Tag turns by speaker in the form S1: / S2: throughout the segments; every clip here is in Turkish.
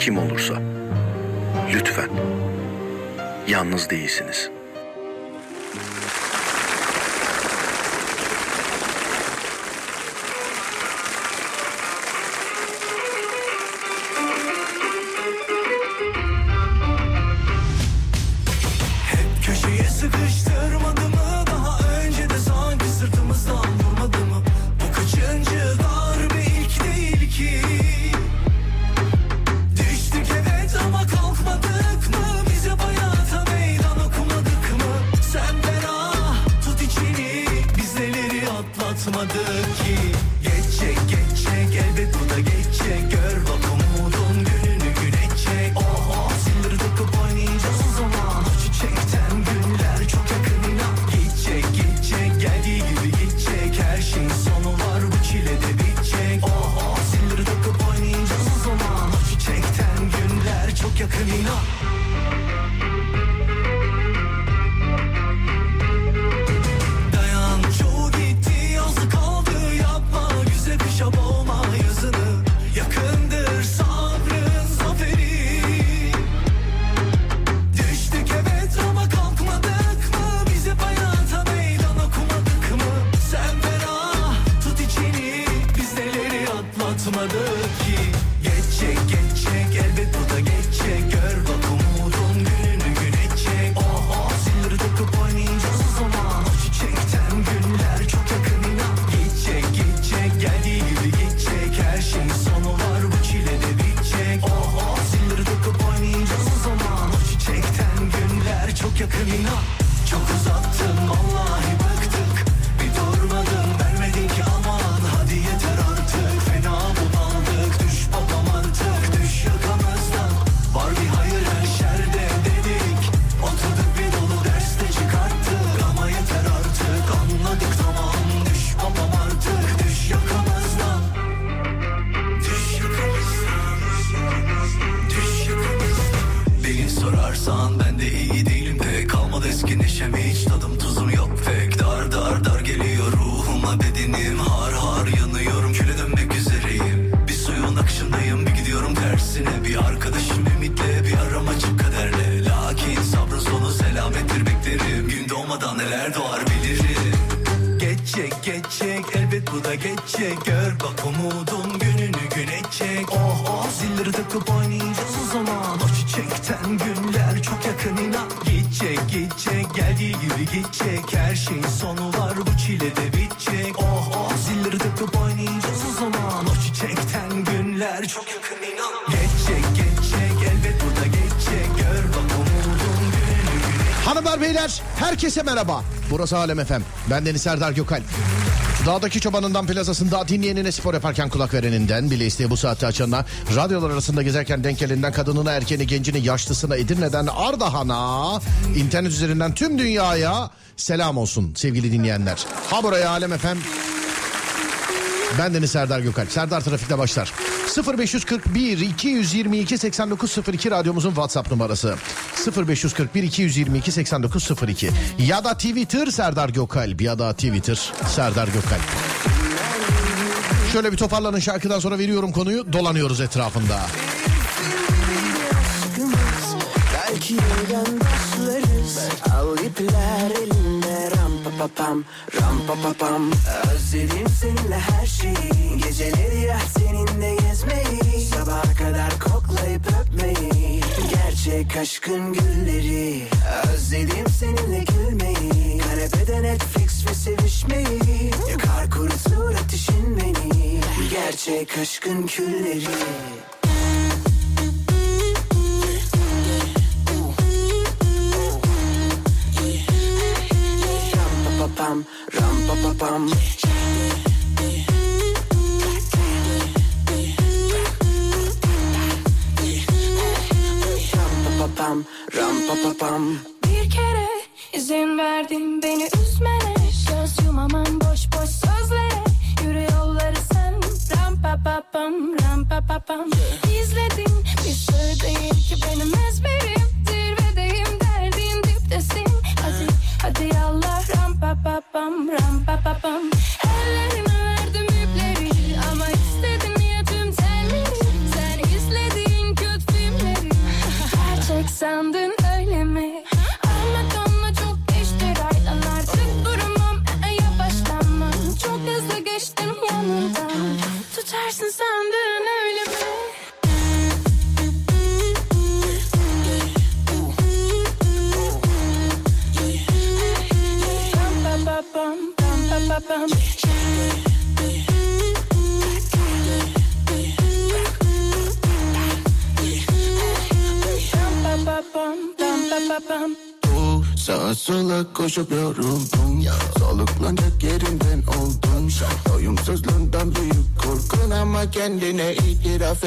S1: kim olursa lütfen yalnız değilsiniz.''
S2: Herkese merhaba. Burası Alem FM. Ben Deniz Serdar Gökalp. Dağdaki çobanından plazasında dinleyenine spor yaparken kulak vereninden bile isteye bu saatte açanına radyolar arasında gezerken denk gelinden kadınına erkeğini gencini yaşlısına Edirne'den Ardahan'a internet üzerinden tüm dünyaya selam olsun sevgili dinleyenler. Ha buraya Alem FM ben Deniz Serdar Gökalp. Serdar Trafik'te başlar. 0541 222 8902 radyomuzun WhatsApp numarası. 0541 222 8902 ya da Twitter Serdar Gökalp. Ya da Twitter Serdar Gökalp. Şöyle bir toparlanın şarkıdan sonra veriyorum konuyu. Dolanıyoruz etrafında.
S3: Belki yeniden başlarız Al ipler elinde. Ram pa pa pam Ram pa pa pam. Özledim seninle her şeyi. Geceleri ya seninle gezmeyi. Sabaha kadar öpmeyi Gerçek aşkın gülleri Özledim seninle gülmeyi. Kanepede Netflix ve sevişmeyi Yakar kurutur ateşin beni. Gerçek aşkın külleri. Ram pa pa pam, ram pa pa pam ram pa pa pam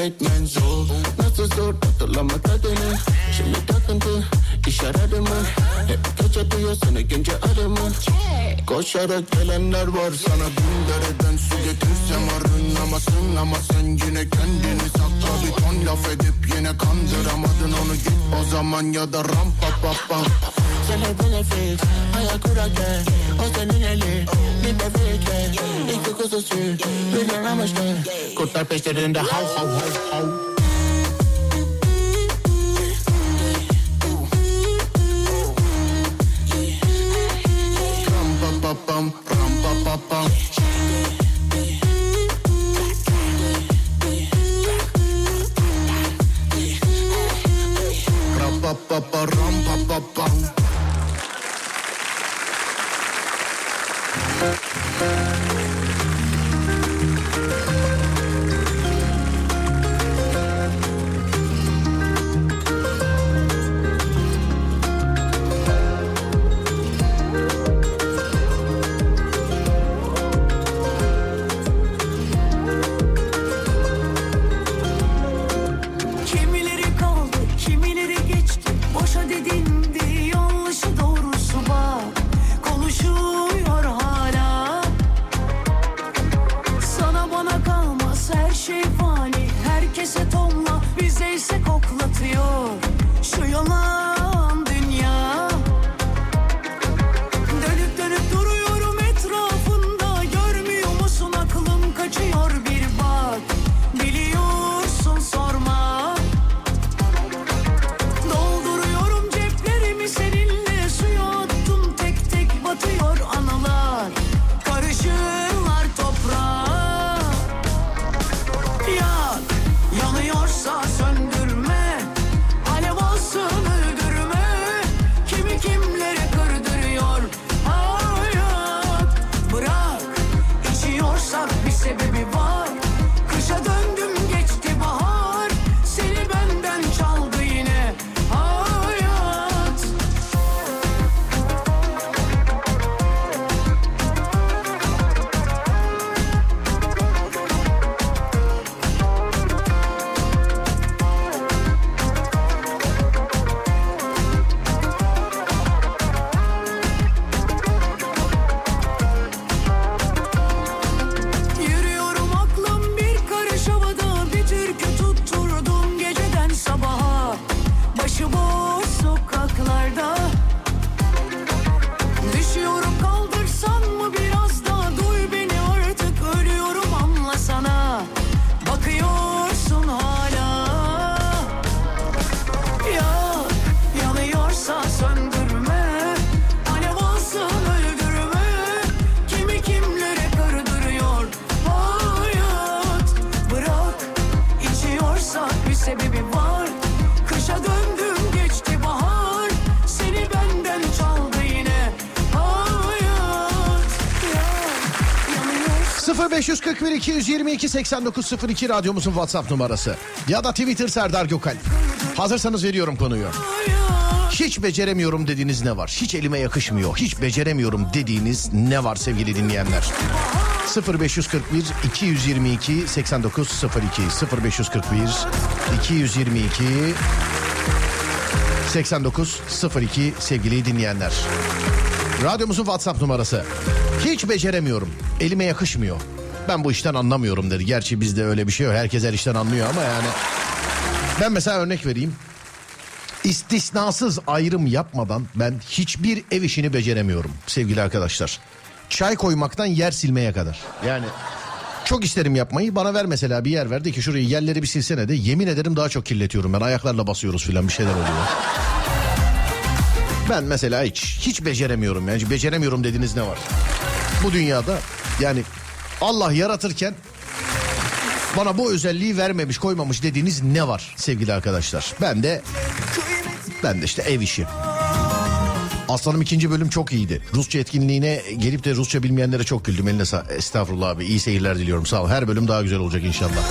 S4: itiraf etmen zor Nasıl zor hatırlama tadını Şimdi takıntı iş aradı mı Hep gece duyuyorsun ikinci adımı Koşarak gelenler var sana Bin dereden su getirsem arınamazsın Ama sen yine kendini sakla Bir ton laf edip yine kandıramadın onu Git o zaman ya da ram pa pa pa. Sana benefit hayal kurarken O senin eli bir de fikir İki kuzusu bir
S5: put that bitch that in the house.
S2: 0541 222 8902 radyomuzun WhatsApp numarası. Ya da Twitter Serdar Gökal. Hazırsanız veriyorum konuyu. Hiç beceremiyorum dediğiniz ne var? Hiç elime yakışmıyor. Hiç beceremiyorum dediğiniz ne var sevgili dinleyenler? 0541 222 8902 0541 222 8902 sevgili dinleyenler. Radyomuzun WhatsApp numarası. Hiç beceremiyorum. Elime yakışmıyor. Ben bu işten anlamıyorum dedi. Gerçi bizde öyle bir şey yok. Herkes her işten anlıyor ama yani. Ben mesela örnek vereyim. İstisnasız ayrım yapmadan ben hiçbir ev işini beceremiyorum sevgili arkadaşlar. Çay koymaktan yer silmeye kadar. Yani çok isterim yapmayı. Bana ver mesela bir yer verdi ki şurayı yerleri bir silsene de. Yemin ederim daha çok kirletiyorum ben. Ayaklarla basıyoruz filan bir şeyler oluyor. Ben mesela hiç hiç beceremiyorum yani beceremiyorum dediğiniz ne var? Bu dünyada yani Allah yaratırken bana bu özelliği vermemiş koymamış dediğiniz ne var sevgili arkadaşlar? Ben de ben de işte ev işi. Aslanım ikinci bölüm çok iyiydi. Rusça etkinliğine gelip de Rusça bilmeyenlere çok güldüm. Eline sağ... Estağfurullah abi iyi seyirler diliyorum sağ ol. Her bölüm daha güzel olacak inşallah.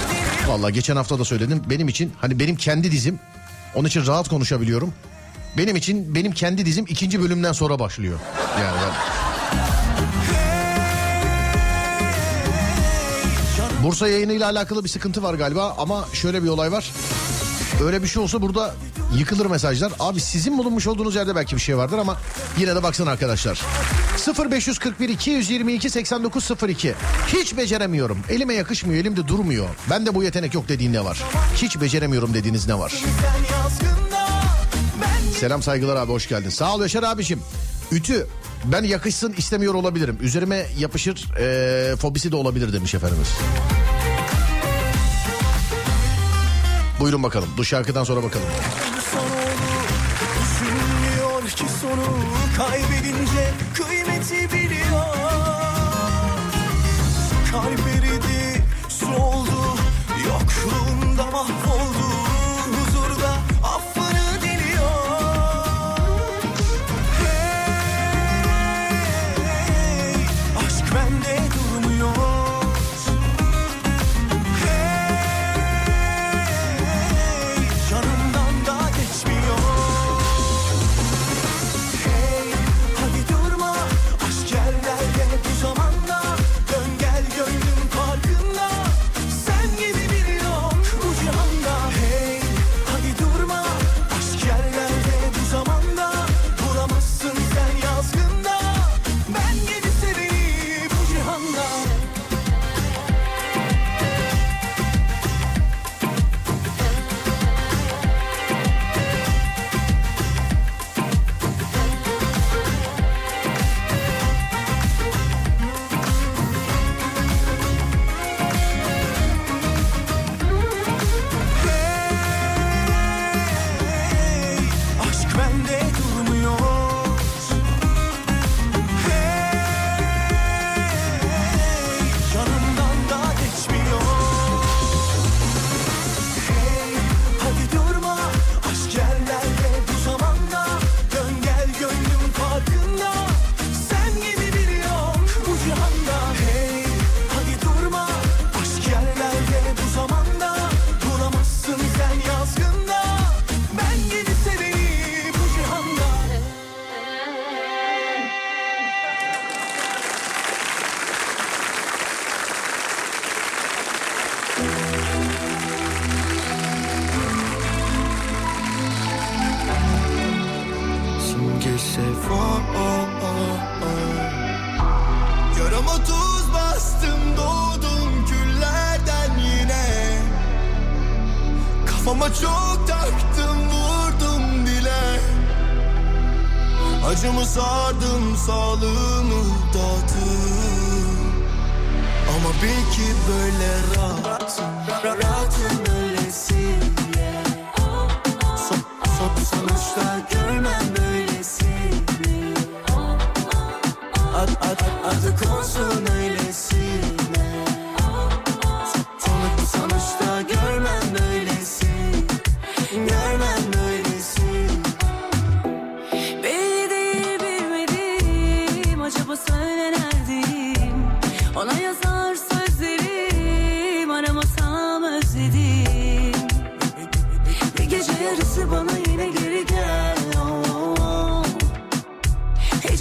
S2: Vallahi geçen hafta da söyledim. Benim için hani benim kendi dizim. Onun için rahat konuşabiliyorum. Benim için benim kendi dizim ikinci bölümden sonra başlıyor. Yani ben... Bursa yayınıyla alakalı bir sıkıntı var galiba ama şöyle bir olay var. Öyle bir şey olsa burada yıkılır mesajlar. Abi sizin bulunmuş olduğunuz yerde belki bir şey vardır ama yine de baksın arkadaşlar. 0541 222 8902 Hiç beceremiyorum. Elime yakışmıyor, elimde durmuyor. Bende bu yetenek yok dediğin ne var? Hiç beceremiyorum dediğiniz ne var?
S5: Ben
S2: Selam saygılar abi hoş geldin. Sağ ol Yaşar abicim. Ütü ben yakışsın istemiyor olabilirim. Üzerime yapışır eee, fobisi de olabilir demiş efendimiz. Buyurun bakalım. Bu şarkıdan sonra bakalım.
S5: sonu ki sonu kaybedince kıymeti biliyor Kalp eridi su oldu yokluğunda mahvoldu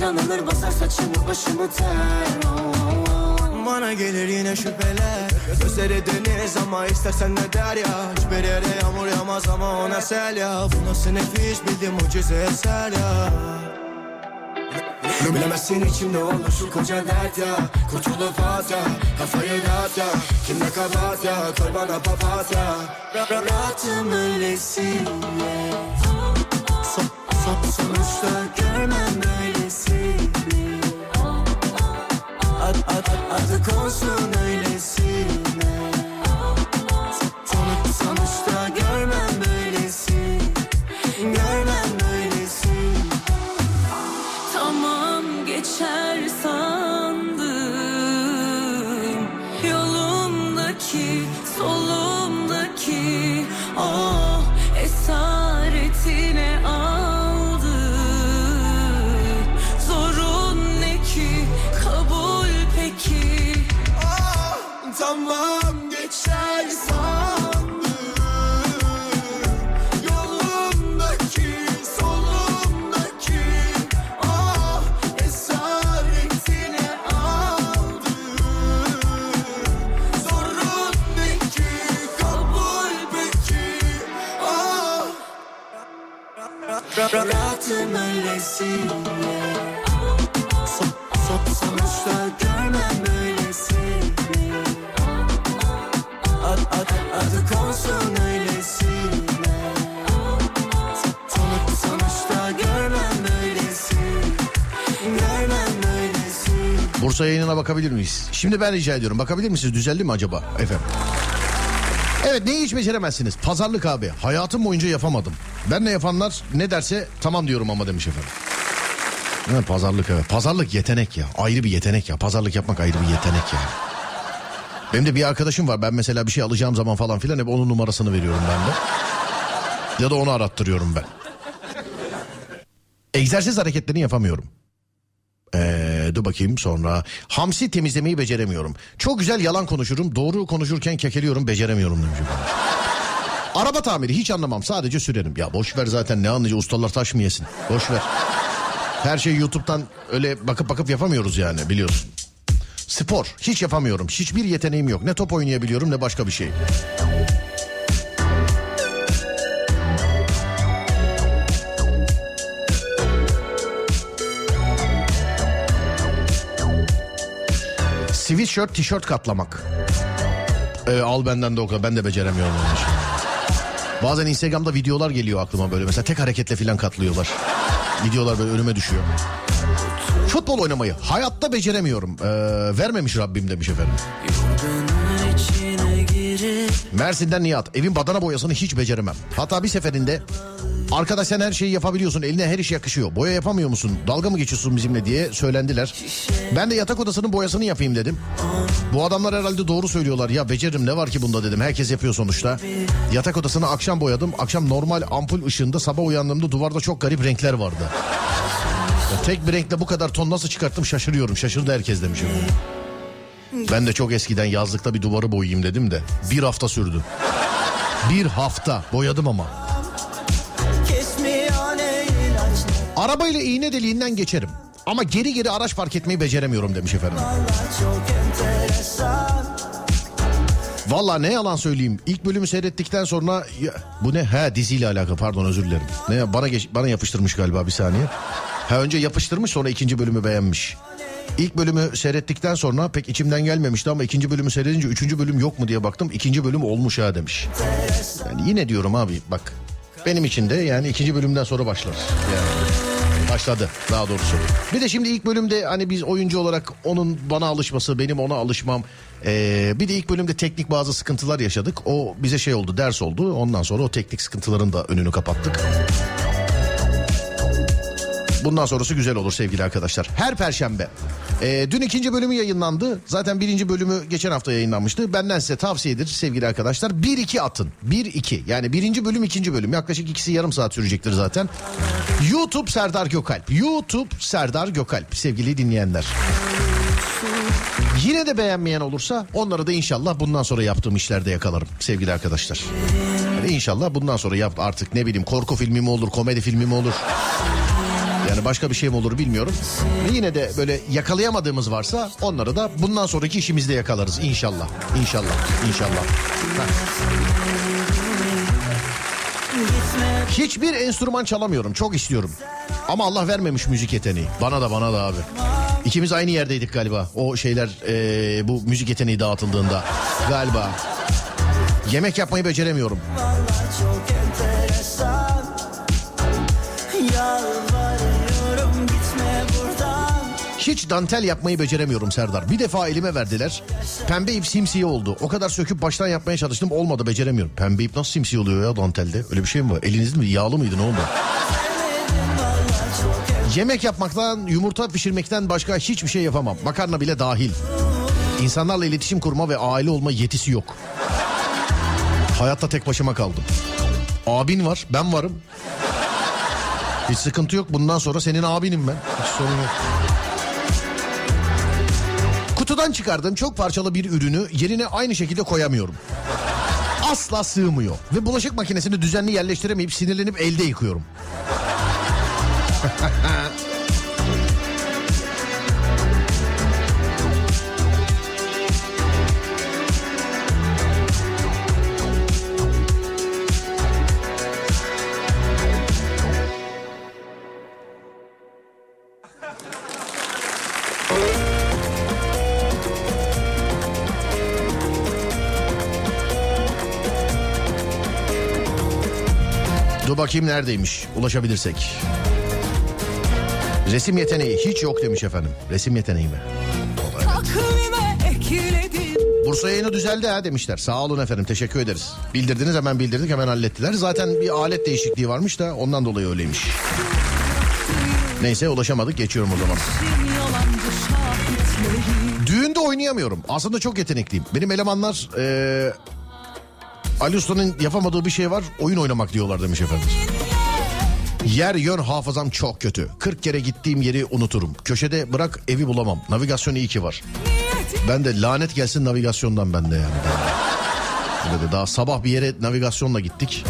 S6: Heyecan alır basar saçımı başımı ter. Oh, oh.
S5: Bana gelir yine şüpheler. Gözleri deniz ama istersen ne der ya? Hiçbir yere yağmur yağmaz ama ona sel ya. Bu nasıl nefis bildiğim mucize eser ya. Bilemezsin içimde olur şu koca dert ya. Kurtulup at ya Kafayı dağıt ya. Kimde kabahat ya Koy bana papatya Rahatım öylesin Son, son, sonuçta görmem böylesini adı konsun öylesine Rahatım öylesine Son, son, sonuçta görmem böylesini Ad, ad, adı konsun öylesine Sonuç, sonuçta görmem böylesini Görmem böylesini
S2: Bursa yayınına bakabilir miyiz? Şimdi ben rica ediyorum. Bakabilir misiniz? Düzeldi mi acaba efendim? Evet neyi hiç beceremezsiniz? Pazarlık abi. Hayatım boyunca yapamadım. Ben de yapanlar ne derse tamam diyorum ama demiş efendim. Evet, pazarlık evet. Pazarlık yetenek ya. Ayrı bir yetenek ya. Pazarlık yapmak ayrı bir yetenek ya. Benim de bir arkadaşım var. Ben mesela bir şey alacağım zaman falan filan hep onun numarasını veriyorum ben de. Ya da onu arattırıyorum ben. Egzersiz hareketlerini yapamıyorum. Ee, dur bakayım sonra. Hamsi temizlemeyi beceremiyorum. Çok güzel yalan konuşurum. Doğru konuşurken kekeliyorum beceremiyorum demiş. Araba tamiri hiç anlamam sadece sürerim. Ya boş ver zaten ne anlayacak ustalar taş mı yesin? Boş ver. Her şeyi YouTube'dan öyle bakıp bakıp yapamıyoruz yani biliyorsun. Spor hiç yapamıyorum. Hiçbir yeteneğim yok. Ne top oynayabiliyorum ne başka bir şey. Sweatshirt, tişört katlamak. Ee, al benden de o kadar. Ben de beceremiyorum onu. Bazen Instagram'da videolar geliyor aklıma böyle. Mesela tek hareketle falan katlıyorlar. Videolar böyle önüme düşüyor. Futbol oynamayı hayatta beceremiyorum. Ee, vermemiş Rabbim demiş efendim. Mersin'den Nihat. Evin badana boyasını hiç beceremem. Hatta bir seferinde arkadaş sen her şeyi yapabiliyorsun eline her iş yakışıyor. Boya yapamıyor musun? Dalga mı geçiyorsun bizimle diye söylendiler. Ben de yatak odasının boyasını yapayım dedim. Bu adamlar herhalde doğru söylüyorlar. Ya beceririm ne var ki bunda dedim. Herkes yapıyor sonuçta. Yatak odasını akşam boyadım. Akşam normal ampul ışığında sabah uyandığımda duvarda çok garip renkler vardı. Ya tek bir renkle bu kadar ton nasıl çıkarttım şaşırıyorum. Şaşırdı herkes demişim. Ben de çok eskiden yazlıkta bir duvarı boyayayım dedim de bir hafta sürdü. Bir hafta boyadım ama. Arabayla iğne deliğinden geçerim. Ama geri geri araç park etmeyi beceremiyorum demiş efendim. Valla ne yalan söyleyeyim. İlk bölümü seyrettikten sonra ya, bu ne? Ha diziyle alakalı pardon özür dilerim. Ne bana geç, bana yapıştırmış galiba bir saniye. Ha önce yapıştırmış sonra ikinci bölümü beğenmiş. İlk bölümü seyrettikten sonra pek içimden gelmemişti ama ikinci bölümü seyredince üçüncü bölüm yok mu diye baktım. İkinci bölüm olmuş ha demiş. Yani yine diyorum abi bak benim için de yani ikinci bölümden sonra başlar. Yani başladı daha doğrusu. Bir de şimdi ilk bölümde hani biz oyuncu olarak onun bana alışması benim ona alışmam. Ee, bir de ilk bölümde teknik bazı sıkıntılar yaşadık. O bize şey oldu ders oldu. Ondan sonra o teknik sıkıntıların da önünü kapattık. Bundan sonrası güzel olur sevgili arkadaşlar. Her perşembe. Ee, dün ikinci bölümü yayınlandı. Zaten birinci bölümü geçen hafta yayınlanmıştı. Benden size tavsiyedir sevgili arkadaşlar. 1-2 atın. 1-2. Yani birinci bölüm ikinci bölüm. Yaklaşık ikisi yarım saat sürecektir zaten. YouTube Serdar Gökalp. YouTube Serdar Gökalp sevgili dinleyenler. Yine de beğenmeyen olursa onları da inşallah bundan sonra yaptığım işlerde yakalarım sevgili arkadaşlar. Yani inşallah bundan sonra yap artık ne bileyim korku filmi mi olur komedi filmi mi olur. Yani başka bir şey mi olur bilmiyorum. Ve yine de böyle yakalayamadığımız varsa onları da bundan sonraki işimizde yakalarız inşallah. İnşallah. İnşallah. Hiçbir enstrüman çalamıyorum. Çok istiyorum. Ama Allah vermemiş müzik yeteneği. Bana da bana da abi. İkimiz aynı yerdeydik galiba. O şeyler eee, bu müzik yeteneği dağıtıldığında. Galiba. Yemek yapmayı beceremiyorum.
S3: Çok enteresan
S2: Hiç dantel yapmayı beceremiyorum Serdar. Bir defa elime verdiler. Pembe ip simsiye oldu. O kadar söküp baştan yapmaya çalıştım. Olmadı beceremiyorum. Pembe ip nasıl simsiye oluyor ya dantelde? Öyle bir şey mi var? Elinizde mi? Yağlı mıydı ne oldu? Yemek yapmaktan, yumurta pişirmekten başka hiçbir şey yapamam. Makarna bile dahil. İnsanlarla iletişim kurma ve aile olma yetisi yok. Hayatta tek başıma kaldım. Abin var, ben varım. Hiç sıkıntı yok. Bundan sonra senin abinim ben. Hiç sorun yok. Kutudan çıkardığım çok parçalı bir ürünü yerine aynı şekilde koyamıyorum. Asla sığmıyor. Ve bulaşık makinesini düzenli yerleştiremeyip sinirlenip elde yıkıyorum. bakayım neredeymiş ulaşabilirsek. Resim yeteneği hiç yok demiş efendim. Resim yeteneği mi?
S7: Ekledim
S2: Bursa yayını düzeldi ha demişler. Sağ olun efendim teşekkür ederiz. Bildirdiniz hemen bildirdik hemen hallettiler. Zaten bir alet değişikliği varmış da ondan dolayı öyleymiş. Neyse ulaşamadık geçiyorum o zaman. Düğünde oynayamıyorum. Aslında çok yetenekliyim. Benim elemanlar eee Ali Usta'nın yapamadığı bir şey var. Oyun oynamak diyorlar demiş efendim. Yer yön hafızam çok kötü. 40 kere gittiğim yeri unuturum. Köşede bırak evi bulamam. Navigasyon iyi ki var. Ben de lanet gelsin navigasyondan bende yani. Böyle daha sabah bir yere navigasyonla gittik.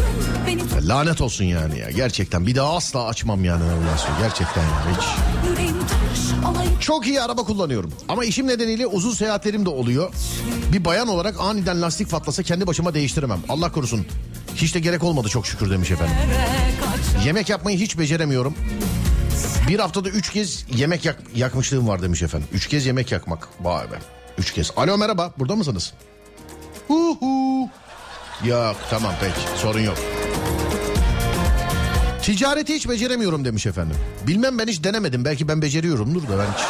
S2: Ya Lanet olsun yani ya gerçekten. Bir daha asla açmam yani navigasyon. Gerçekten yani hiç. Çok iyi araba kullanıyorum. Ama işim nedeniyle uzun seyahatlerim de oluyor. Bir bayan olarak aniden lastik patlasa kendi başıma değiştiremem. Allah korusun. Hiç de gerek olmadı çok şükür demiş efendim. Yemek yapmayı hiç beceremiyorum. Bir haftada üç kez yemek yak- yakmışlığım var demiş efendim. Üç kez yemek yakmak. Vay be. Üç kez. Alo merhaba. Burada mısınız? Hu hu. Yok tamam peki sorun yok. Ticareti hiç beceremiyorum demiş efendim. Bilmem ben hiç denemedim. Belki ben beceriyorumdur da ben hiç.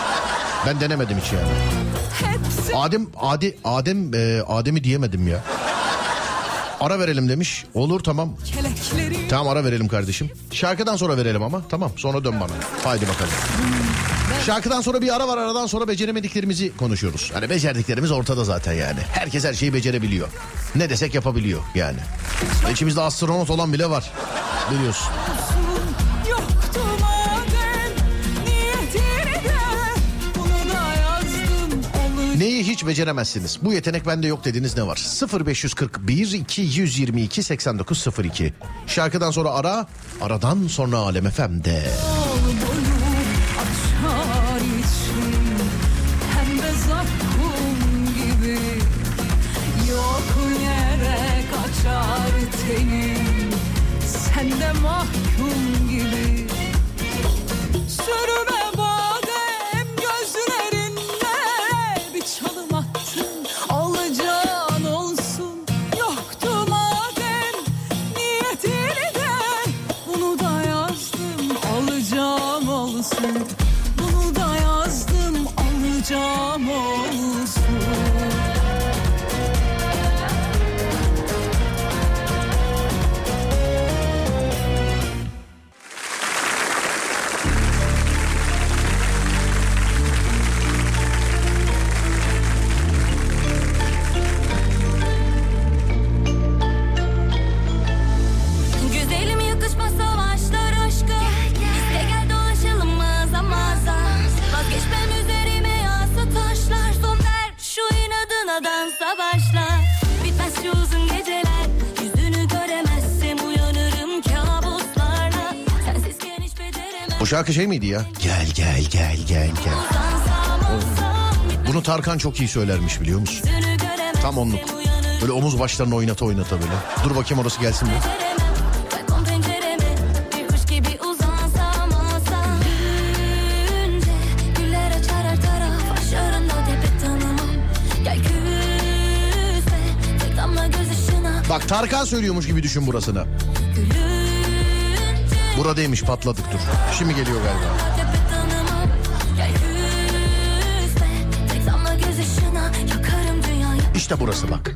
S2: Ben denemedim hiç yani.
S7: hepsi
S2: Adem Adi Adem e, Adem'i diyemedim ya. Ara verelim demiş. Olur tamam.
S7: kelekleri
S2: Tamam ara verelim kardeşim. Şarkıdan sonra verelim ama. Tamam sonra dön bana. Haydi bakalım. Şarkıdan sonra bir ara var aradan sonra beceremediklerimizi konuşuyoruz. Hani becerdiklerimiz ortada zaten yani. Herkes her şeyi becerebiliyor. Ne desek yapabiliyor yani. İçimizde astronot olan bile var. Biliyorsun. Neyi hiç beceremezsiniz? Bu yetenek bende yok dediğiniz ne var? 0541 222 8902. Şarkıdan sonra ara, aradan sonra Alem FM'de.
S7: boyu kaçar tenim Sen de mahkum gibi. Sürme
S2: şarkı şey miydi ya? Gel gel gel gel gel. Bunu Tarkan çok iyi söylermiş biliyor musun? Tam onluk. Böyle omuz başlarını oynata oynata böyle. Dur bakayım orası gelsin mi? Bak Tarkan söylüyormuş gibi düşün burasını. Buradaymış patladık dur. Şimdi geliyor galiba. İşte burası bak.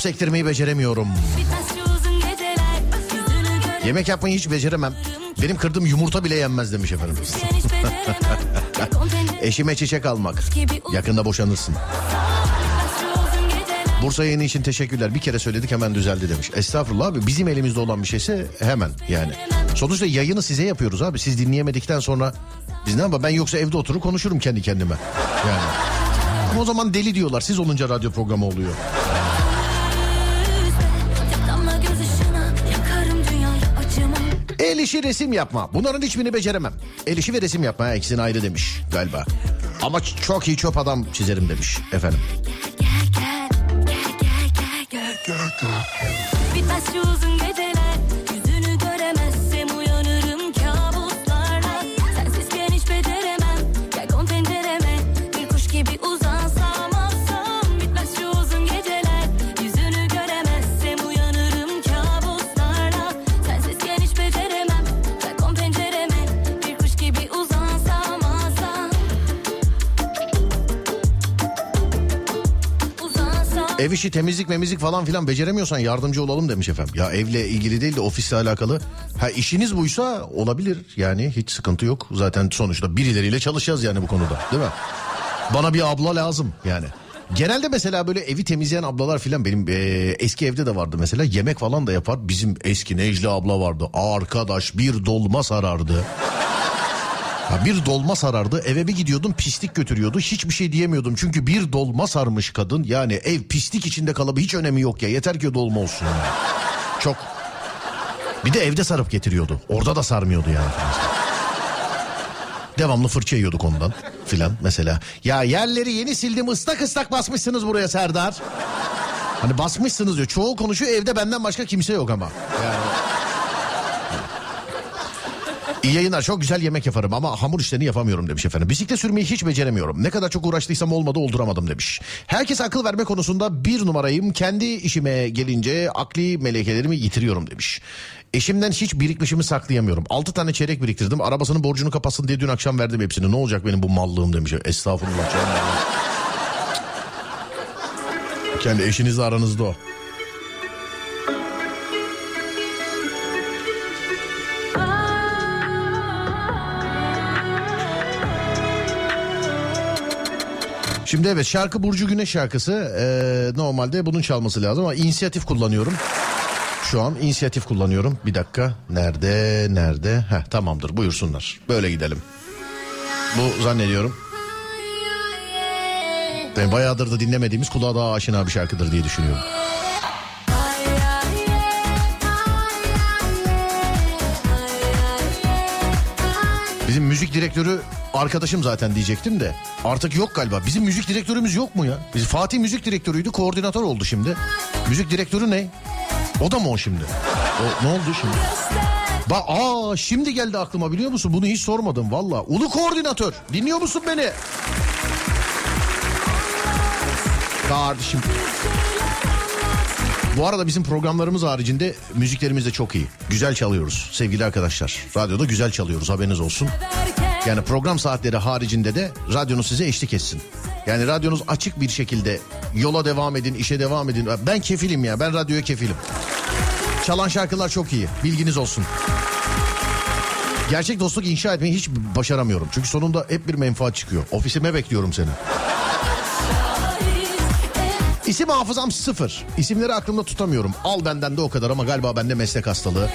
S2: Sektirmeyi beceremiyorum. Yemek yapmayı hiç beceremem. Benim kırdığım yumurta bile yenmez demiş efendim. Eşime çiçek almak. Yakında boşanırsın. Bursa yayını için teşekkürler. Bir kere söyledik hemen düzeldi demiş. Estağfurullah abi bizim elimizde olan bir şeyse hemen yani. Sonuçta yayını size yapıyoruz abi. Siz dinleyemedikten sonra biz ne yapalım? Ben yoksa evde oturur konuşurum kendi kendime. Yani. Ama o zaman deli diyorlar. Siz olunca radyo programı oluyor. İşi resim yapma. Bunların hiçbirini beceremem. El işi ve resim yapma. ha, ikisini ayrı demiş galiba. Ama çok iyi çöp adam çizerim demiş efendim.
S8: Bitmez şu uzun geceler
S2: Ev işi temizlik memizlik falan filan beceremiyorsan yardımcı olalım demiş efendim. Ya evle ilgili değil de ofisle alakalı. Ha işiniz buysa olabilir yani hiç sıkıntı yok. Zaten sonuçta birileriyle çalışacağız yani bu konuda değil mi? Bana bir abla lazım yani. Genelde mesela böyle evi temizleyen ablalar filan benim eee, eski evde de vardı mesela yemek falan da yapar. Bizim eski Necla abla vardı. Arkadaş bir dolma sarardı. Ha bir dolma sarardı eve bir gidiyordum pislik götürüyordu hiçbir şey diyemiyordum çünkü bir dolma sarmış kadın yani ev pislik içinde kalıbı hiç önemi yok ya yeter ki dolma olsun yani. Çok. Bir de evde sarıp getiriyordu orada da sarmıyordu yani. Devamlı fırça yiyorduk ondan filan mesela. Ya yerleri yeni sildim ıslak ıslak basmışsınız buraya Serdar. Hani basmışsınız diyor. Çoğu konuşuyor evde benden başka kimse yok ama. Yani İyi yayınlar çok güzel yemek yaparım ama hamur işlerini yapamıyorum demiş efendim. Bisiklet sürmeyi hiç beceremiyorum. Ne kadar çok uğraştıysam olmadı olduramadım demiş. Herkes akıl verme konusunda bir numarayım. Kendi işime gelince akli melekelerimi yitiriyorum demiş. Eşimden hiç birikmişimi saklayamıyorum. 6 tane çeyrek biriktirdim. Arabasının borcunu kapatsın diye dün akşam verdim hepsini. Ne olacak benim bu mallığım demiş. Estağfurullah. Kendi eşinizle aranızda o. Şimdi evet şarkı Burcu Güneş şarkısı Ee, normalde bunun çalması lazım ama inisiyatif kullanıyorum. Şu an inisiyatif kullanıyorum. Bir dakika nerede nerede? Heh, tamamdır buyursunlar. Böyle gidelim. Bu zannediyorum. Ben bayağıdır da dinlemediğimiz kulağa daha aşina bir şarkıdır diye düşünüyorum. Bizim müzik direktörü arkadaşım zaten diyecektim de artık yok galiba. Bizim müzik direktörümüz yok mu ya? Biz Fatih müzik direktörüydü koordinatör oldu şimdi. Müzik direktörü ne? O da mı o şimdi? O, ne oldu şimdi? Bak aa şimdi geldi aklıma biliyor musun? Bunu hiç sormadım valla. Ulu koordinatör dinliyor musun beni? Kardeşim. Bu arada bizim programlarımız haricinde müziklerimiz de çok iyi. Güzel çalıyoruz sevgili arkadaşlar. Radyoda güzel çalıyoruz haberiniz olsun. Yani program saatleri haricinde de radyonuz size eşlik etsin. Yani radyonuz açık bir şekilde yola devam edin, işe devam edin. Ben kefilim ya, ben radyoya kefilim. Çalan şarkılar çok iyi, bilginiz olsun. Gerçek dostluk inşa etmeyi hiç başaramıyorum. Çünkü sonunda hep bir menfaat çıkıyor. Ofisime bekliyorum seni. İsim hafızam sıfır. İsimleri aklımda tutamıyorum. Al benden de o kadar ama galiba bende meslek hastalığı.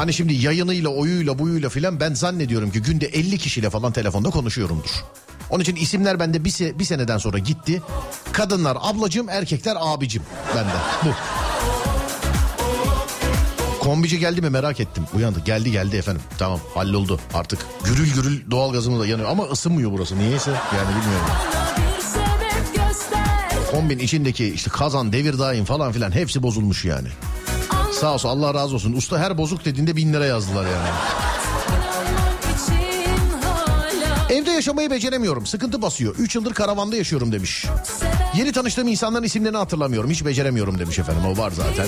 S2: Hani şimdi yayınıyla, oyuyla, buyuyla filan ben zannediyorum ki günde 50 kişiyle falan telefonda konuşuyorumdur. Onun için isimler bende bir, se- bir seneden sonra gitti. Kadınlar ablacığım, erkekler abicim bende. Bu. Kombici geldi mi merak ettim. Uyandı. Geldi geldi efendim. Tamam halloldu artık. Gürül gürül doğalgazımız da yanıyor. Ama ısınmıyor burası. Niyeyse yani bilmiyorum. Kombin içindeki işte kazan, devir daim falan filan hepsi bozulmuş yani. Sağ olsun Allah razı olsun. Usta her bozuk dediğinde bin lira yazdılar yani. Evde yaşamayı beceremiyorum. Sıkıntı basıyor. 3 yıldır karavanda yaşıyorum demiş. Yeni tanıştığım insanların isimlerini hatırlamıyorum. Hiç beceremiyorum demiş efendim. O var zaten.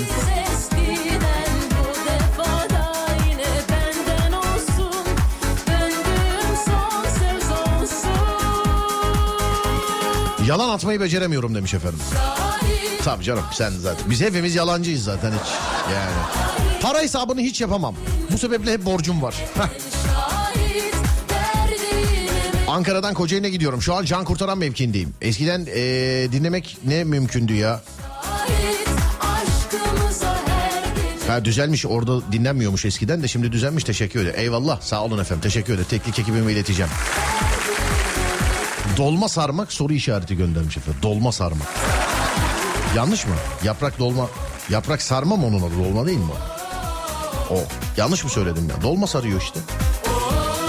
S2: Yalan atmayı beceremiyorum demiş efendim. Tabii canım sen zaten. Biz hepimiz yalancıyız zaten hiç. Yani. Para hesabını hiç yapamam. Bu sebeple hep borcum var. Ankara'dan Kocaeli'ne gidiyorum. Şu an can kurtaran mevkindeyim. Eskiden eee, dinlemek ne mümkündü ya? Ha düzelmiş orada dinlenmiyormuş eskiden de şimdi düzelmiş teşekkür ederim. Eyvallah sağ olun efendim teşekkür ederim. Teknik ekibime ileteceğim. Dolma sarmak soru işareti göndermiş efendim. Dolma sarmak. Yanlış mı? Yaprak dolma. Yaprak sarma mı onun adı? Dolma değil mi o? Yanlış mı söyledim ya? Dolma sarıyor işte.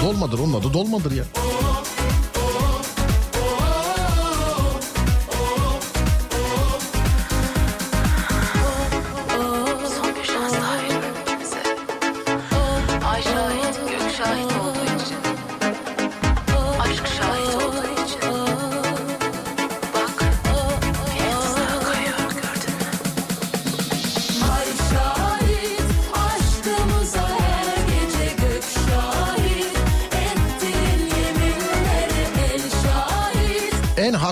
S2: Dolmadır onun adı dolmadır ya.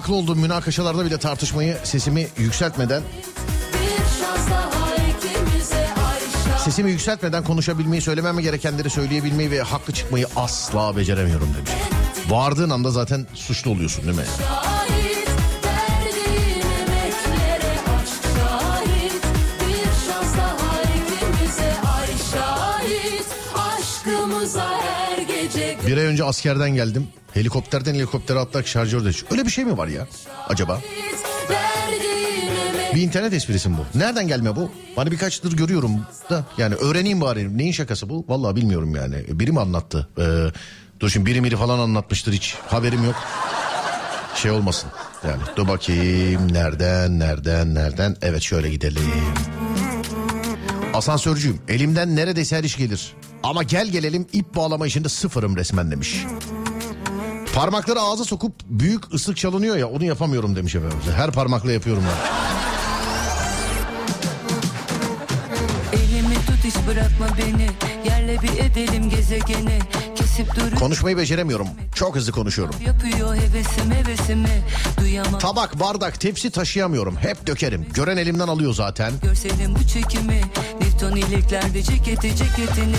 S2: Haklı olduğum münakaşalarda bile tartışmayı sesimi yükseltmeden. Sesimi yükseltmeden konuşabilmeyi, söylemem gerekenleri söyleyebilmeyi ve haklı çıkmayı asla beceremiyorum demiş. Bağırdığın anda zaten suçlu oluyorsun değil mi?
S8: Bir ay
S2: önce askerden geldim. Helikopterden helikoptere atlarak şarjör düştü. Öyle bir şey mi var ya acaba? Bir internet esprisi mi bu? Nereden gelme bu? Hani birkaçtır görüyorum da yani öğreneyim bari. Neyin şakası bu? Vallahi bilmiyorum yani. Biri mi anlattı? Ee, dur şimdi biri miri falan anlatmıştır hiç. Haberim yok. Şey olmasın. Yani dur bakayım nereden nereden nereden. Evet şöyle gidelim. Asansörcüyüm. Elimden neredeyse her iş gelir. Ama gel gelelim ip bağlama işinde sıfırım resmen demiş. Parmakları ağza sokup büyük ıslık çalınıyor ya onu yapamıyorum demiş efendim. Her parmakla yapıyorum ben.
S9: Elimi tut hiç bırakma beni Yerle bir edelim gezegeni Kesip duruyor
S2: Konuşmayı beceremiyorum. Çok hızlı konuşuyorum.
S9: Yapıyor hevesim hevesimi Duyamam
S2: Tabak, bardak, tepsi taşıyamıyorum. Hep dökerim. Gören elimden alıyor zaten.
S9: Görselim bu çekimi Newton iliklerde ceketi ceketini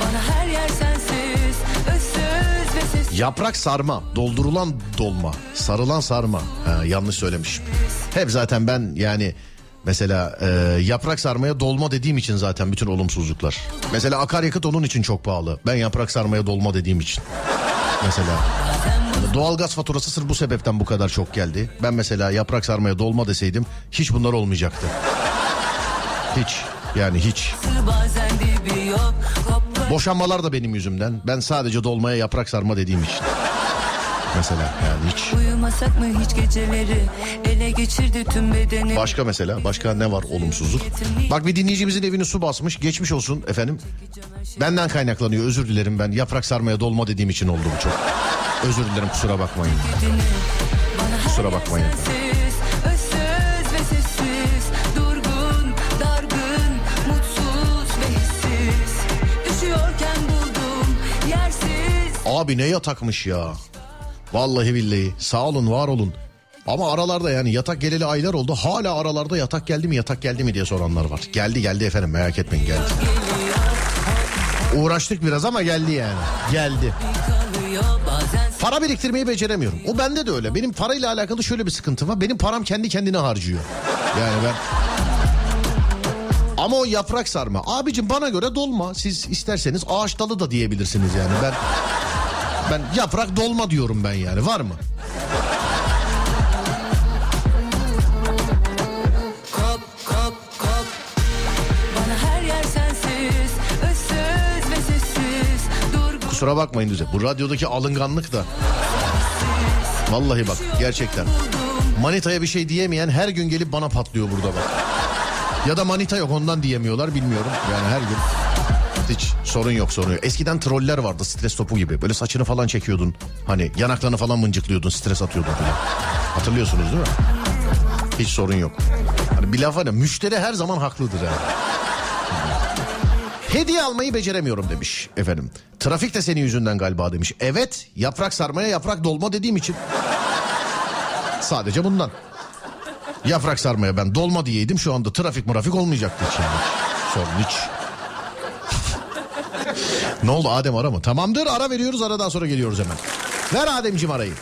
S9: Bana her yer sensiz Özsüz ve sessiz
S2: Yaprak sarma, doldurulan dolma, sarılan sarma. Ha, yanlış söylemişim. Hep zaten ben yani mesela e, yaprak sarmaya dolma dediğim için zaten bütün olumsuzluklar. Mesela akaryakıt onun için çok pahalı. Ben yaprak sarmaya dolma dediğim için. Mesela. Yani Doğalgaz faturası sırf bu sebepten bu kadar çok geldi. Ben mesela yaprak sarmaya dolma deseydim hiç bunlar olmayacaktı. Hiç. Yani hiç. Boşanmalar da benim yüzümden. Ben sadece dolmaya yaprak sarma dediğim için. Mesela yani hiç.
S9: Uyumasak mı hiç geceleri Ele geçirdi tüm bedeni
S2: Başka mesela başka ne var olumsuzluk? Bak bir dinleyicimizin evini su basmış geçmiş olsun efendim. Benden kaynaklanıyor özür dilerim ben yaprak sarmaya dolma dediğim için oldu bu çok. Özür dilerim kusura bakmayın. Kusura bakmayın. Abi ne yatakmış ya. Vallahi billahi sağ olun var olun. Ama aralarda yani yatak geleli aylar oldu. Hala aralarda yatak geldi mi yatak geldi mi diye soranlar var. Geldi geldi efendim merak etmeyin geldi. Uğraştık biraz ama geldi yani. Geldi. Para biriktirmeyi beceremiyorum. O bende de öyle. Benim parayla alakalı şöyle bir sıkıntı var. Benim param kendi kendine harcıyor. Yani ben... Ama o yaprak sarma. Abicim bana göre dolma. Siz isterseniz ağaç dalı da diyebilirsiniz yani. Ben ben yaprak dolma diyorum ben yani. Var mı?
S9: kop kop kop sensiz
S2: Kusura bakmayın düze. Bu radyodaki alınganlık da. Vallahi bak gerçekten. Manitaya bir şey diyemeyen her gün gelip bana patlıyor burada bak. Ya da manita yok ondan diyemiyorlar bilmiyorum. Yani her gün hiç sorun yok sorun yok. Eskiden troller vardı stres topu gibi. Böyle saçını falan çekiyordun. Hani yanaklarını falan mıncıklıyordun stres atıyordun falan. Hatırlıyorsunuz değil mi? Hiç sorun yok. Hani bir laf var müşteri her zaman haklıdır yani. Hediye almayı beceremiyorum demiş efendim. Trafik de senin yüzünden galiba demiş. Evet yaprak sarmaya yaprak dolma dediğim için. Sadece bundan. Yaprak sarmaya ben dolma diyeydim şu anda trafik mırafik olmayacaktı yani. Sorun hiç. Ne oldu Adem ara mı? Tamamdır ara veriyoruz aradan sonra geliyoruz hemen. Ver Ademciğim arayı.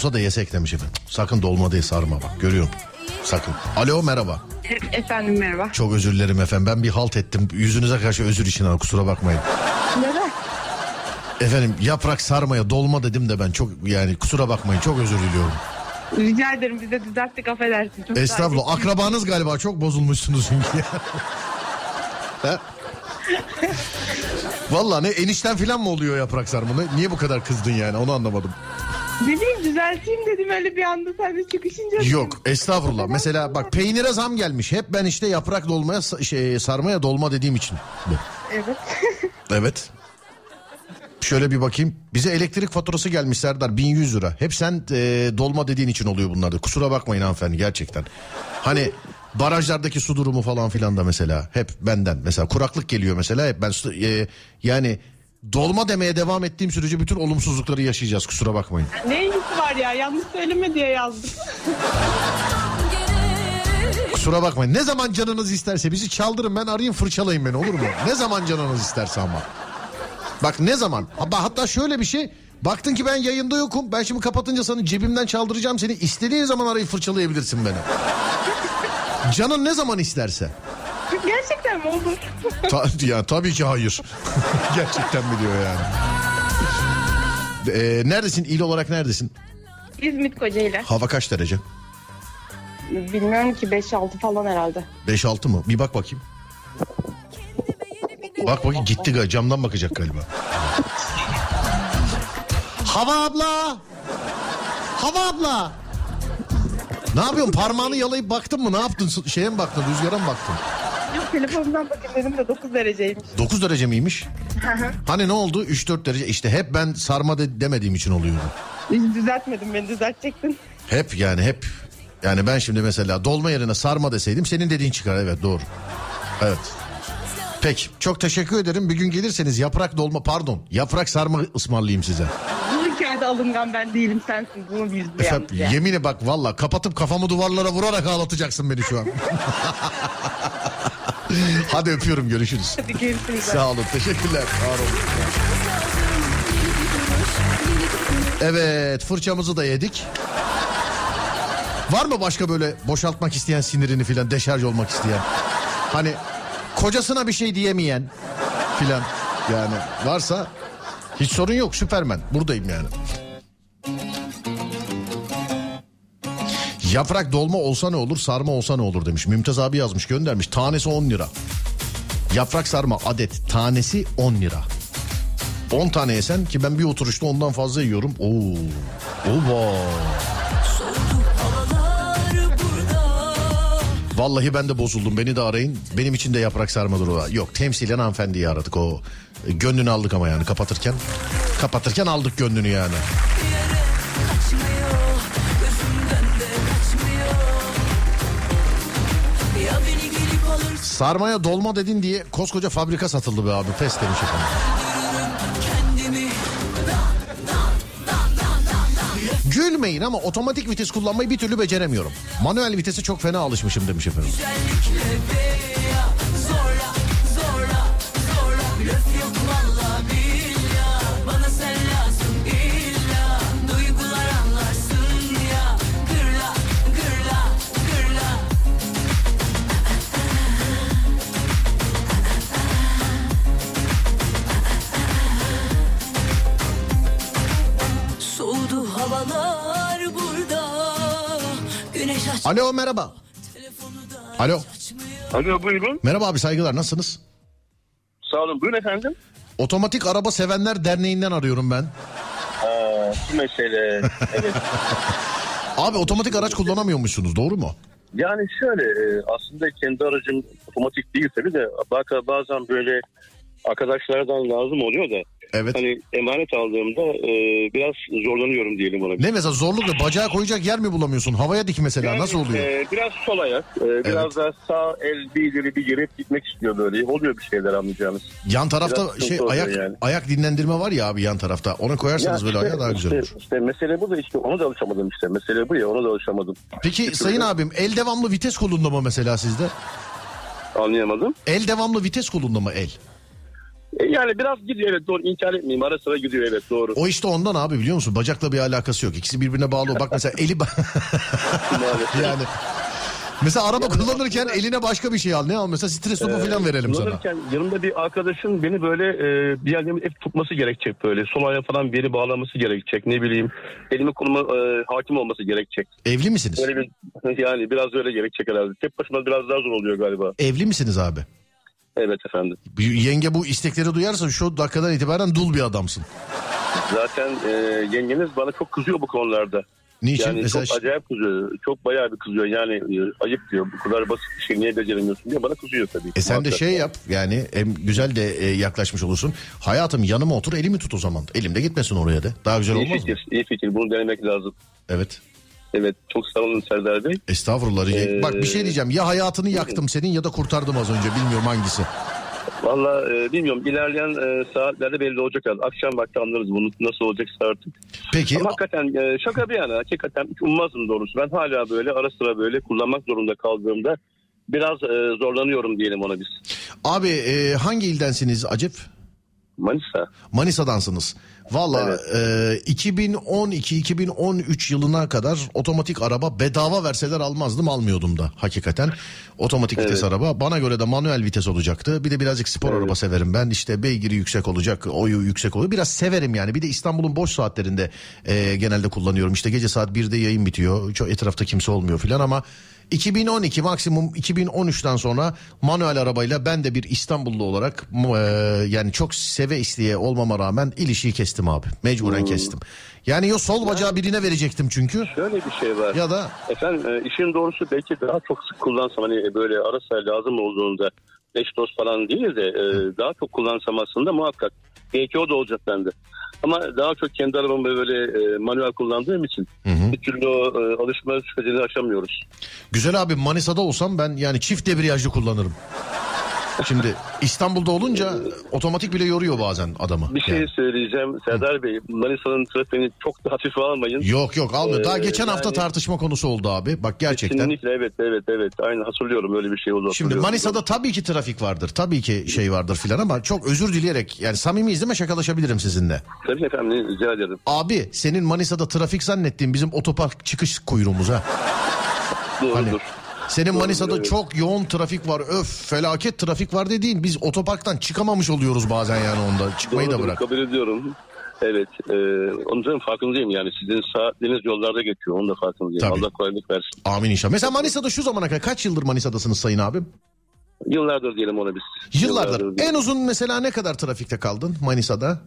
S2: Olsa da yesek demiş efendim. Sakın dolma değil sarma bak görüyorum. Sakın. Alo merhaba.
S10: Efendim merhaba.
S2: Çok özür dilerim efendim. Ben bir halt ettim. Yüzünüze karşı özür için ama kusura bakmayın.
S10: Neden?
S2: Efendim yaprak sarmaya dolma dedim de ben çok yani kusura bakmayın çok özür diliyorum.
S10: Rica ederim biz de düzelttik affedersin. Çok
S2: Estağfurullah
S10: olun.
S2: akrabanız galiba çok bozulmuşsunuz çünkü. Ha? Vallahi ne enişten falan mı oluyor yaprak sarma? Ne- Niye bu kadar kızdın yani onu anlamadım.
S10: Ne bileyim düzelteyim dedim öyle bir anda sen de çıkışınca.
S2: Yok estağfurullah. Mesela bak peynire zam gelmiş. Hep ben işte yaprak dolmaya şey, sarmaya dolma dediğim için.
S10: Evet.
S2: Evet. Şöyle bir bakayım. Bize elektrik faturası gelmiş Serdar 1100 lira. Hep sen e, dolma dediğin için oluyor bunlar da. Kusura bakmayın hanımefendi gerçekten. Hani barajlardaki su durumu falan filan da mesela hep benden. Mesela kuraklık geliyor mesela hep ben e, yani dolma demeye devam ettiğim sürece bütün olumsuzlukları yaşayacağız kusura bakmayın.
S10: ne ilgisi var ya yanlış söyleme diye yazdım.
S2: Kusura bakmayın. Ne zaman canınız isterse bizi çaldırın ben arayayım fırçalayın beni olur mu? Ne zaman canınız isterse ama. Bak ne zaman? Hatta, hatta şöyle bir şey. Baktın ki ben yayında yokum. Ben şimdi kapatınca sana cebimden çaldıracağım seni. İstediğin zaman arayıp fırçalayabilirsin beni. Canın ne zaman isterse.
S10: Gerçekten mi olur?
S2: Ta- ya tabii ki hayır. Gerçekten mi diyor yani. Ee, neredesin? İl olarak neredesin?
S10: İzmit Kocaeli.
S2: Hava kaç derece?
S10: Bilmiyorum ki 5-6 falan herhalde.
S2: 5-6 mı? Bir bak bakayım. Bak bakayım gitti galiba. Camdan bakacak galiba. Hava abla. Hava abla. Ne yapıyorsun? Parmağını yalayıp baktın mı? Ne yaptın? Şeye mi baktın? Rüzgara mı baktın?
S10: Yok telefonumdan bakayım dedim de 9 dereceymiş.
S2: 9 derece miymiş? hani ne oldu? 3-4 derece. İşte hep ben sarma de- demediğim için oluyor. bu.
S10: Hiç düzeltmedim beni düzeltecektin.
S2: Hep yani hep. Yani ben şimdi mesela dolma yerine sarma deseydim senin dediğin çıkar. Evet doğru. Evet. Peki çok teşekkür ederim. Bir gün gelirseniz yaprak dolma pardon yaprak sarma ısmarlayayım size.
S10: Bu hikayede alıngan ben değilim sensin. Bunu biz de
S2: Efendim,
S10: yalnız ya.
S2: yemine bak valla kapatıp kafamı duvarlara vurarak ağlatacaksın beni şu an. Hadi öpüyorum görüşürüz.
S10: Hadi görüşürüz.
S2: Sağ olun teşekkürler. Sağ olun. Evet fırçamızı da yedik. Var mı başka böyle boşaltmak isteyen sinirini filan deşarj olmak isteyen? Hani kocasına bir şey diyemeyen filan yani varsa hiç sorun yok Süpermen buradayım yani. Yaprak dolma olsa ne olur sarma olsa ne olur demiş. Mümtaz abi yazmış göndermiş tanesi 10 lira. Yaprak sarma adet tanesi 10 lira. 10 tane yesen ki ben bir oturuşta ondan fazla yiyorum. Oo. Oba. Vallahi ben de bozuldum beni de arayın. Benim için de yaprak sarma durumu var. Yok temsilen hanımefendiyi aradık o. Gönlünü aldık ama yani kapatırken. Kapatırken aldık gönlünü yani. Sarmaya dolma dedin diye koskoca fabrika satıldı be abi. Pes demiş efendim. Gülmeyin ama otomatik vites kullanmayı bir türlü beceremiyorum. Manuel vitese çok fena alışmışım demiş efendim.
S9: Güzellikle
S2: Alo merhaba. Alo.
S11: Alo buyurun.
S2: Merhaba abi saygılar nasılsınız?
S11: Sağ olun. Buyurun efendim.
S2: Otomatik Araba Sevenler Derneği'nden arıyorum ben.
S11: Aa, şu mesele. Evet.
S2: Abi otomatik araç kullanamıyormuşsunuz doğru mu?
S11: Yani şöyle e, aslında kendi aracım otomatik değil tabii de bazen böyle arkadaşlardan lazım oluyor da
S2: Evet.
S11: hani emanet aldığımda e, biraz zorlanıyorum diyelim ona.
S2: Ne mesela zorlukla bacağı koyacak yer mi bulamıyorsun? Havaya dik mesela
S11: Yani,
S2: nasıl oluyor?
S11: e, biraz sol ayak, e, biraz da sağ el bir ileri bir geri gitmek istiyor böyle. Oluyor bir şeyler anlayacağınız.
S2: Yan tarafta
S11: biraz
S2: şey ayak
S11: yani.
S2: ayak dinlendirme var ya abi yan tarafta. Ona koyarsanız
S11: Ya
S2: böyle
S11: işte-
S2: ayağa daha güzel
S11: işte-
S2: olur.
S11: işte mesele bu da işte ona da alışamadım işte. Mesele bu ya ona da alışamadım.
S2: Peki sayın abim el devamlı vites kolunda mı mesela sizde?
S11: Anlayamadım.
S2: El devamlı vites kolunda mı el?
S11: E, yani biraz gidiyor evet doğru inkar etmeyeyim ara sıra gidiyor evet doğru.
S2: O işte ondan abi biliyor musun? Bacakla bir alakası yok. İkisi birbirine bağlı. Bak mesela eli yani mesela araba kullanırken eline başka bir şey al. Ne al mesela stres topu falan verelim sana.
S11: Kullanırken yanımda bir arkadaşın beni böyle e, bir yerden hep tutması gerekecek böyle. Sol ayağa falan bir yeri bağlaması gerekecek. Ne bileyim elimi koluma e, hakim olması gerekecek.
S2: Evli misiniz?
S11: Böyle bir yani biraz öyle gerekecek herhalde. Tek başıma biraz daha zor oluyor galiba.
S2: Evli misiniz abi?
S11: Evet efendim.
S2: Yenge bu istekleri duyarsa şu dakikadan itibaren dul bir adamsın.
S11: Zaten e, yengeniz bana çok kızıyor bu konularda.
S2: Niçin?
S11: Yani
S2: Mesela
S11: çok acayip kızıyor. Çok bayağı bir kızıyor. Yani e, ayıp diyor. Bu kadar basit bir şey niye beceremiyorsun diye bana kızıyor tabii.
S2: E sen de şey yap yani hem güzel de e, yaklaşmış olursun. Hayatım yanıma otur elimi tut o zaman. Elimde gitmesin oraya de. Daha güzel
S11: İyi
S2: olmaz mı?
S11: fikir, iyi fikir. Bunu denemek lazım.
S2: Evet.
S11: Evet, çok sağ olun Serdar Bey.
S2: Estağfurullah.
S11: Ee,
S2: Bak bir şey diyeceğim. Ya hayatını yaktım senin ya da kurtardım az önce. Bilmiyorum hangisi.
S11: Valla e, bilmiyorum ilerleyen e, saatlerde belli olacak. herhalde. Akşam vakti anlarız bunu nasıl olacaksa artık.
S2: Peki
S11: Ama hakikaten e, şaka bir yana hakikaten hiç ummazdım doğrusu. Ben hala böyle ara sıra böyle kullanmak zorunda kaldığımda biraz e, zorlanıyorum diyelim ona biz.
S2: abi e, hangi ildensiniz Acep?
S11: Manisa.
S2: Manisa'dansınız. Valla
S11: Evet.
S2: e, 2012-2013 yılına kadar otomatik araba bedava verseler almazdım almıyordum da hakikaten. Otomatik vites araba bana göre de manuel vites olacaktı. Bir de birazcık spor araba severim ben işte beygiri yüksek olacak oyu yüksek oluyor. Biraz severim yani bir de İstanbul'un boş saatlerinde e, genelde kullanıyorum. İşte gece saat 1'de yayın bitiyor çok etrafta kimse olmuyor filan ama 2012 maksimum 2013'ten sonra manuel arabayla ben de bir İstanbullu olarak e, yani çok seve isteye olmama rağmen ilişiği kestim abi. Mecburen kestim. Yani yo sol bacağı birine verecektim çünkü.
S11: Şöyle bir şey var.
S2: Ya da
S11: Efendim e, işin doğrusu belki daha çok sık kullansam hani böyle ara sıra lazım olduğunda eş dost falan değil de e, daha çok kullansam aslında muhakkak. Belki o da olacak bende. Ama daha çok kendi arabamı böyle e, manuel kullandığım için bir türlü o e, alışma sürecini aşamıyoruz.
S2: güzel abi Manisa'da olsam ben yani çift debriyajlı kullanırım. Şimdi İstanbul'da olunca otomatik bile yoruyor bazen adamı.
S11: Bir şey
S2: Yani.
S11: söyleyeceğim Serdar Bey. Manisa'nın trafiğini çok da hafife almayın.
S2: Yok yok almıyor. Daha
S11: Ee,
S2: geçen hafta
S11: yani-
S2: tartışma konusu oldu abi. Bak gerçekten.
S11: Kesinlikle evet evet evet. Aynı hatırlıyorum öyle bir şey oldu.
S2: Şimdi. Manisa'da tabii ki trafik vardır. Tabii ki şey vardır filan ama çok özür dileyerek yani samimiyiz değil mi şakalaşabilirim sizinle.
S11: Tabii efendim rica ederim.
S2: Abi senin Manisa'da trafik zannettiğin bizim otopark çıkış kuyruğumuz ha.
S11: Doğrudur.
S2: Hani senin
S11: Doğru,
S2: Manisa'da
S11: evet.
S2: çok yoğun trafik var. Öf felaket trafik var dediğin biz otoparktan çıkamamış oluyoruz bazen yani onda. Çıkmayı da
S11: Doğrudur,
S2: bırak.
S11: Kabul ediyorum. Evet. E, onun için farkındayım yani. Sizin saatleriniz yollarda geçiyor. Onun da farkındayım.
S2: Tabii.
S11: Allah kolaylık versin.
S2: Amin inşallah. Mesela Manisa'da şu zamana kadar kaç yıldır Manisa'dasınız sayın abim?
S11: Yıllardır diyelim ona biz.
S2: Yıllardır.
S11: diyelim.
S2: En uzun mesela ne kadar trafikte kaldın Manisa'da?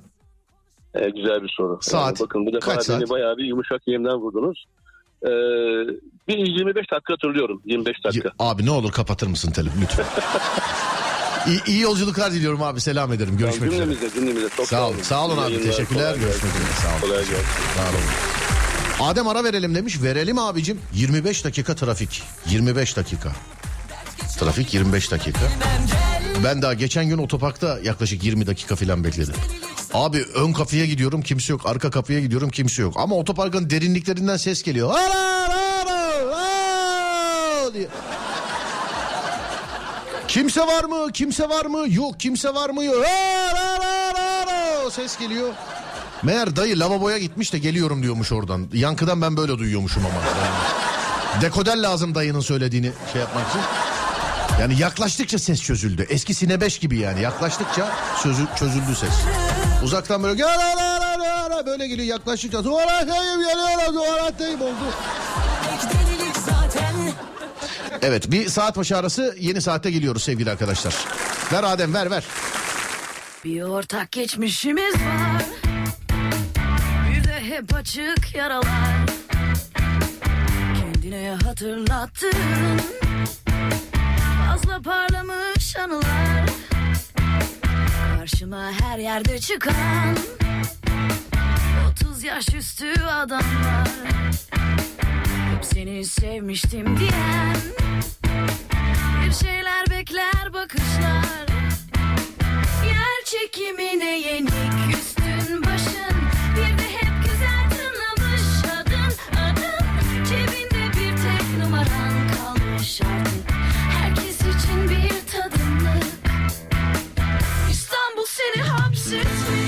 S11: E, güzel bir soru.
S2: Saat.
S11: Yani bakın bu defa
S2: Kaç
S11: beni
S2: saat?
S11: bayağı bir yumuşak yemden vurdunuz. Ee, bir 25 dakika hatırlıyorum. 25 dakika.
S2: Abi ne olur kapatır mısın telefonu lütfen. iyi, iyi yolculuklar diliyorum abi. Selam ederim. Görüşmek üzere.
S11: Cümlemize cümlemize çok
S2: Sağ olun. Sağ olun abi. Teşekkürler. Görüşmek üzere. Sağ olun.
S11: Kolay gelsin.
S2: Sağ olun. Adem ara verelim demiş. Verelim abicim. 25 dakika trafik. 25 dakika. Trafik 25 dakika. Ben daha geçen gün otoparkta yaklaşık 20 dakika falan bekledim. Abi ön kapıya gidiyorum kimse yok. Arka kapıya gidiyorum kimse yok. Ama otoparkın derinliklerinden ses geliyor. Ara, ara, ara diye. Kimse var mı? Kimse var mı? Yok kimse var mı? Yok. Ses geliyor. Meğer dayı lavaboya gitmiş de geliyorum diyormuş oradan. Yankıdan ben böyle duyuyormuşum ama. Yani dekoder lazım dayının söylediğini şey yapmak için. Yani yaklaştıkça ses çözüldü. Eski Sine 5 gibi yani. Yaklaştıkça sözü, çözüldü ses. Uzaktan böyle "Gel, ara, ara, ara," böyle geliyor yaklaştıkça. Tuvaletteyim geliyorum tuvaletteyim oldu. Evet bir saat başı arası yeni saatte geliyoruz sevgili arkadaşlar. Ver Adem ver ver.
S5: Bir ortak geçmişimiz var Yüze hep açık yaralar Kendine hatırlattın Fazla parlamış anılar Karşıma her yerde çıkan 30 yaş üstü adamlar. Hep seni sevmiştim diyen Bir şeyler bekler bakışlar. Yer çekimine yenik üstün şarkıyı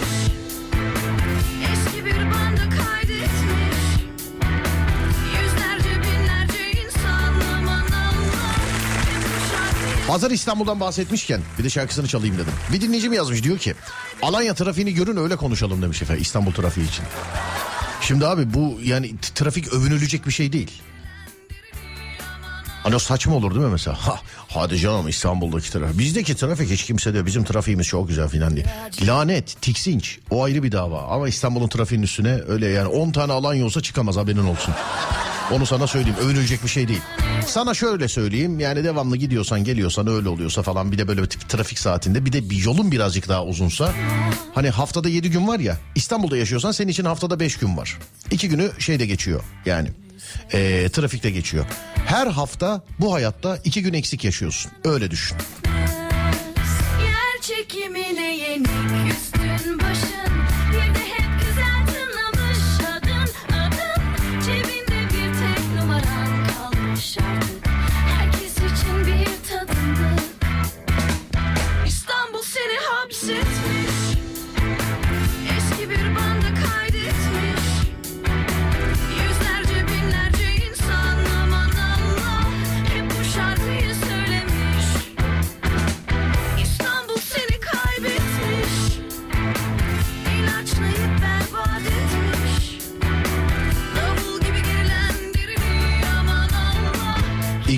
S2: Hazır İstanbul'dan bahsetmişken bir de şarkısını çalayım dedim. Bir dinleyicim yazmış diyor ki Alanya trafiğini görün öyle konuşalım demiş efendim İstanbul trafiği için. Şimdi abi bu yani trafik övünülecek bir şey değil. Hani o saçma olur değil mi mesela? Ha, hadi canım İstanbul'daki trafik. Bizdeki trafik hiç kimse de bizim trafiğimiz çok güzel filan diye. Lanet, tiksinç o ayrı bir dava. Ama İstanbul'un trafiğinin üstüne öyle yani 10 tane Alanya olsa çıkamaz haberin olsun. Onu sana söyleyeyim övünülecek bir şey değil. Sana şöyle söyleyeyim yani devamlı gidiyorsan geliyorsan öyle oluyorsa falan bir de böyle bir trafik saatinde bir de bir yolun birazcık daha uzunsa. Hani haftada 7 gün var ya İstanbul'da yaşıyorsan senin için haftada 5 gün var. 2 günü şeyde geçiyor yani eee, trafikte geçiyor. Her hafta bu hayatta 2 gün eksik yaşıyorsun öyle düşün.
S5: Yer çekimine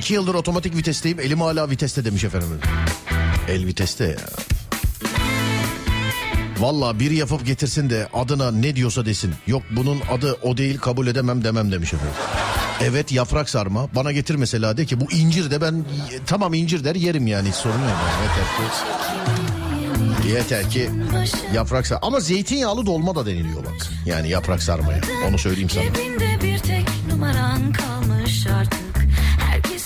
S2: 2 yıldır otomatik vitesteyim elim hala viteste demiş efendim. El viteste ya. Valla biri yapıp getirsin de adına ne diyorsa desin. Yok bunun adı o değil kabul edemem demem demiş efendim. Evet yaprak sarma. Bana getir mesela de ki bu incir de ben tamam incir der yerim yani hiç sorun yok. Yeter ki, yeter ki yaprak sarma. Ama zeytinyağlı dolma da deniliyor bak. Yani yaprak sarmaya. Onu söyleyeyim sana.
S5: Bir tek numaran artık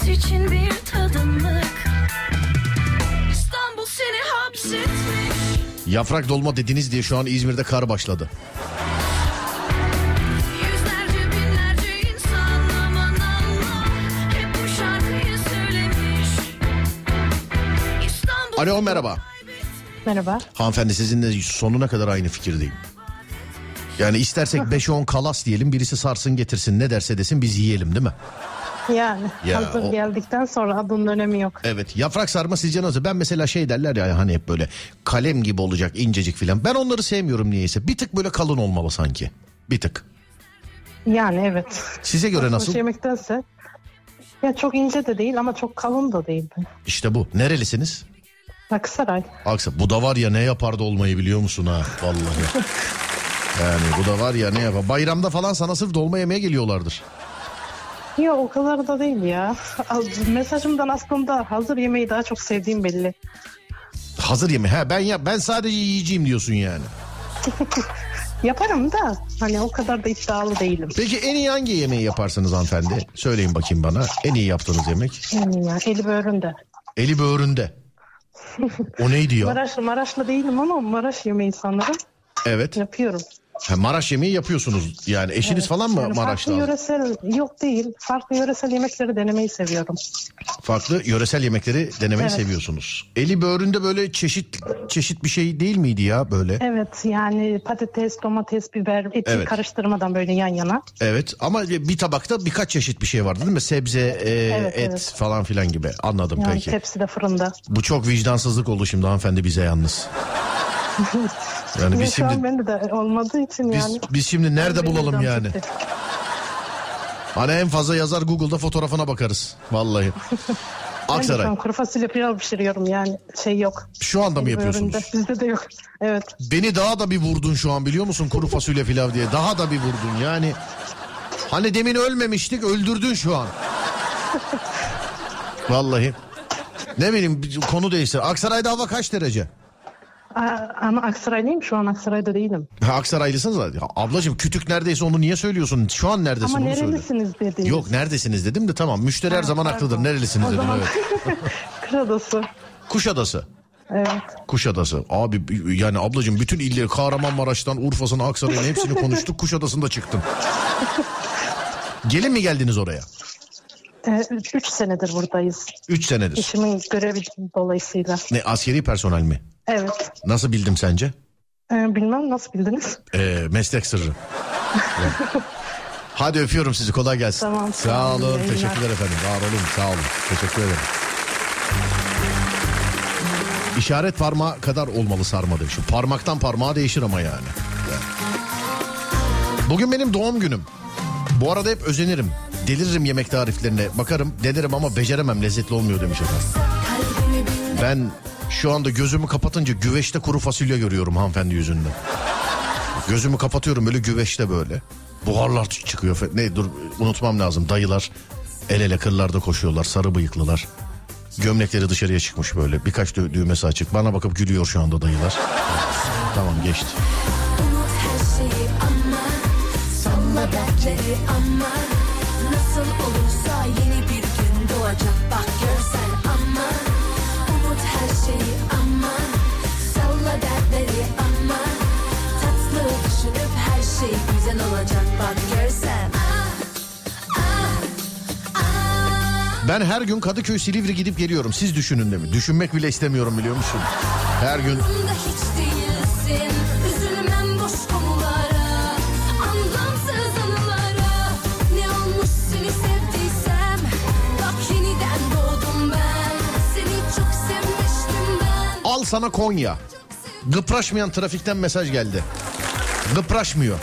S5: Herkes için bir tadımlık İstanbul seni hapsetmiş
S2: Yaprak dolma dediniz diye şu an İzmir'de kar başladı. Alo merhaba.
S10: Merhaba.
S2: Hanımefendi sizinle sonuna kadar aynı fikirdeyim. Yani istersek 5-10 kalas diyelim birisi sarsın getirsin ne derse desin biz yiyelim değil mi?
S10: Yani
S2: Ya,
S10: hazır
S2: o-
S10: geldikten sonra adının önemi yok.
S2: Evet yaprak sarma sizce nasıl? Ben mesela şey derler ya hani hep böyle kalem gibi olacak incecik filan. Ben onları sevmiyorum niyeyse. Bir tık böyle kalın olmalı sanki. Bir tık.
S10: Yani evet.
S2: Size göre
S10: Basılmış
S2: nasıl?
S10: yemektense ya çok ince de değil ama çok kalın da değil.
S2: İşte bu. Nerelisiniz?
S10: Aksaray.
S2: Aksa. Bu da var ya ne yapardı olmayı biliyor musun ha? Vallahi. Yani bu da var ya ne yapar. Bayramda falan sana sırf dolma yemeye geliyorlardır.
S10: Yok o kadar da değil ya. Mesajımdan aslında hazır yemeği daha çok sevdiğim belli.
S2: Hazır yeme. Ha ben ya ben sadece yiyeceğim diyorsun yani.
S10: Yaparım da hani o kadar da iddialı değilim.
S2: Peki en iyi hangi yemeği yaparsınız hanımefendi? Söyleyin bakayım bana. En iyi yaptığınız yemek?
S10: Yani ya eli böğründe.
S2: Eli böğründe. O neydi ya?
S10: Maraşlı Maraşlı değilim ama Maraş yemeği sanırım.
S2: Evet.
S10: Yapıyorum.
S2: Ha, Maraş yemeği yapıyorsunuz. Yani eşiniz
S10: Evet.
S2: falan mı
S10: Yani
S2: Maraşlı?
S10: Farklı yöresel yok değil. Farklı yöresel yemekleri denemeyi seviyorum.
S2: Farklı yöresel yemekleri denemeyi
S10: Evet.
S2: seviyorsunuz. Eli böğründe böyle çeşit çeşit bir şey değil miydi ya böyle?
S10: Evet yani patates, domates, biber, eti
S2: Evet.
S10: karıştırmadan böyle yan yana.
S2: Evet ama bir tabakta birkaç çeşit bir şey vardı değil mi? Sebze, e,
S10: Evet,
S2: et
S10: evet.
S2: falan filan gibi. Anladım
S10: Yani
S2: peki.
S10: tepside fırında.
S2: Bu çok vicdansızlık oldu şimdi hanımefendi bize yalnız. Yani
S10: Ya
S2: biz şimdi
S10: bende de olmadığı için
S2: biz,
S10: yani.
S2: biz şimdi nerede
S10: Benim
S2: bulalım yani? Hani en fazla yazar Google'da fotoğrafına bakarız. Vallahi.
S10: Ben
S2: Aksaray.
S10: an kuru fasulye pilav pişiriyorum yani şey yok.
S2: Şu anda mı
S10: Benim
S2: yapıyorsunuz?
S10: böğrümde, Bizde de yok. Evet.
S2: Beni daha da bir vurdun şu an biliyor musun kuru fasulye pilav diye. Daha da bir vurdun yani. Hani demin ölmemiştik öldürdün şu an. Vallahi. Ne bileyim konu değiştir. Aksaray'da hava kaç derece?
S10: Ama Aksaraylıyım şu an Aksaray'da değilim.
S2: Ha, Aksaraylısınız da. Ya ablacığım kütük neredeyse onu niye söylüyorsun? Şu an neredesin
S10: ama
S2: onu söyle.
S10: nerelisiniz dediniz.
S2: Yok neredesiniz dedim de tamam. Müşteri her zaman haklıdır. Nerelisiniz
S10: O
S2: dedim
S10: zaman
S2: evet.
S10: Kıradası.
S2: Kuşadası.
S10: Evet.
S2: Kuşadası. Abi yani ablacığım bütün illeri Kahramanmaraş'tan Urfa'sına Aksaray'ın hepsini konuştuk. Kuşadası'nda çıktın. Gelin mi geldiniz oraya?
S10: Ee, üç, üç senedir buradayız.
S2: Üç senedir.
S10: İşimin görevi dolayısıyla.
S2: Ne askeri personel mi?
S10: Evet.
S2: Nasıl bildim sence?
S10: Ee, bilmem nasıl bildiniz.
S2: Ee, meslek sırrı. Evet. Hadi öpüyorum sizi kolay gelsin.
S10: Tamam,
S2: Sağ olun.
S10: yayınlar.
S2: Teşekkürler efendim. Var olun. Sağ olun. Teşekkür ederim. İşaret parmağı kadar olmalı sarma demiş. Parmaktan parmağa değişir ama yani. Bugün benim doğum günüm. Bu arada hep özenirim. Deliririm yemek tariflerine. Bakarım denerim ama beceremem lezzetli olmuyor demiş efendim. Ben şu anda gözümü kapatınca güveçte kuru fasulye görüyorum hanımefendi yüzünden. Gözümü kapatıyorum böyle güveçte böyle. Buharlar çı- çıkıyor. Ne dur unutmam lazım. Dayılar el ele kırlarda koşuyorlar. Sarı bıyıklılar. Gömlekleri dışarıya çıkmış böyle. Birkaç dü- düğmesi açık. Bana bakıp gülüyor şu anda dayılar. tamam geçti.
S5: Ama Nasıl olursa yeni bir gün doğacak Bak görsen her şeyi ama Salla dertleri ama Tatlı düşünüp her şey güzel olacak Bak görsen
S2: Ben her gün Kadıköy Silivri gidip geliyorum. Siz düşünün de mi? Düşünmek bile istemiyorum biliyor musun? Her gün
S5: hiç değilsin
S2: al sana Konya. Gıpraşmayan trafikten mesaj geldi. Gıpraşmıyor.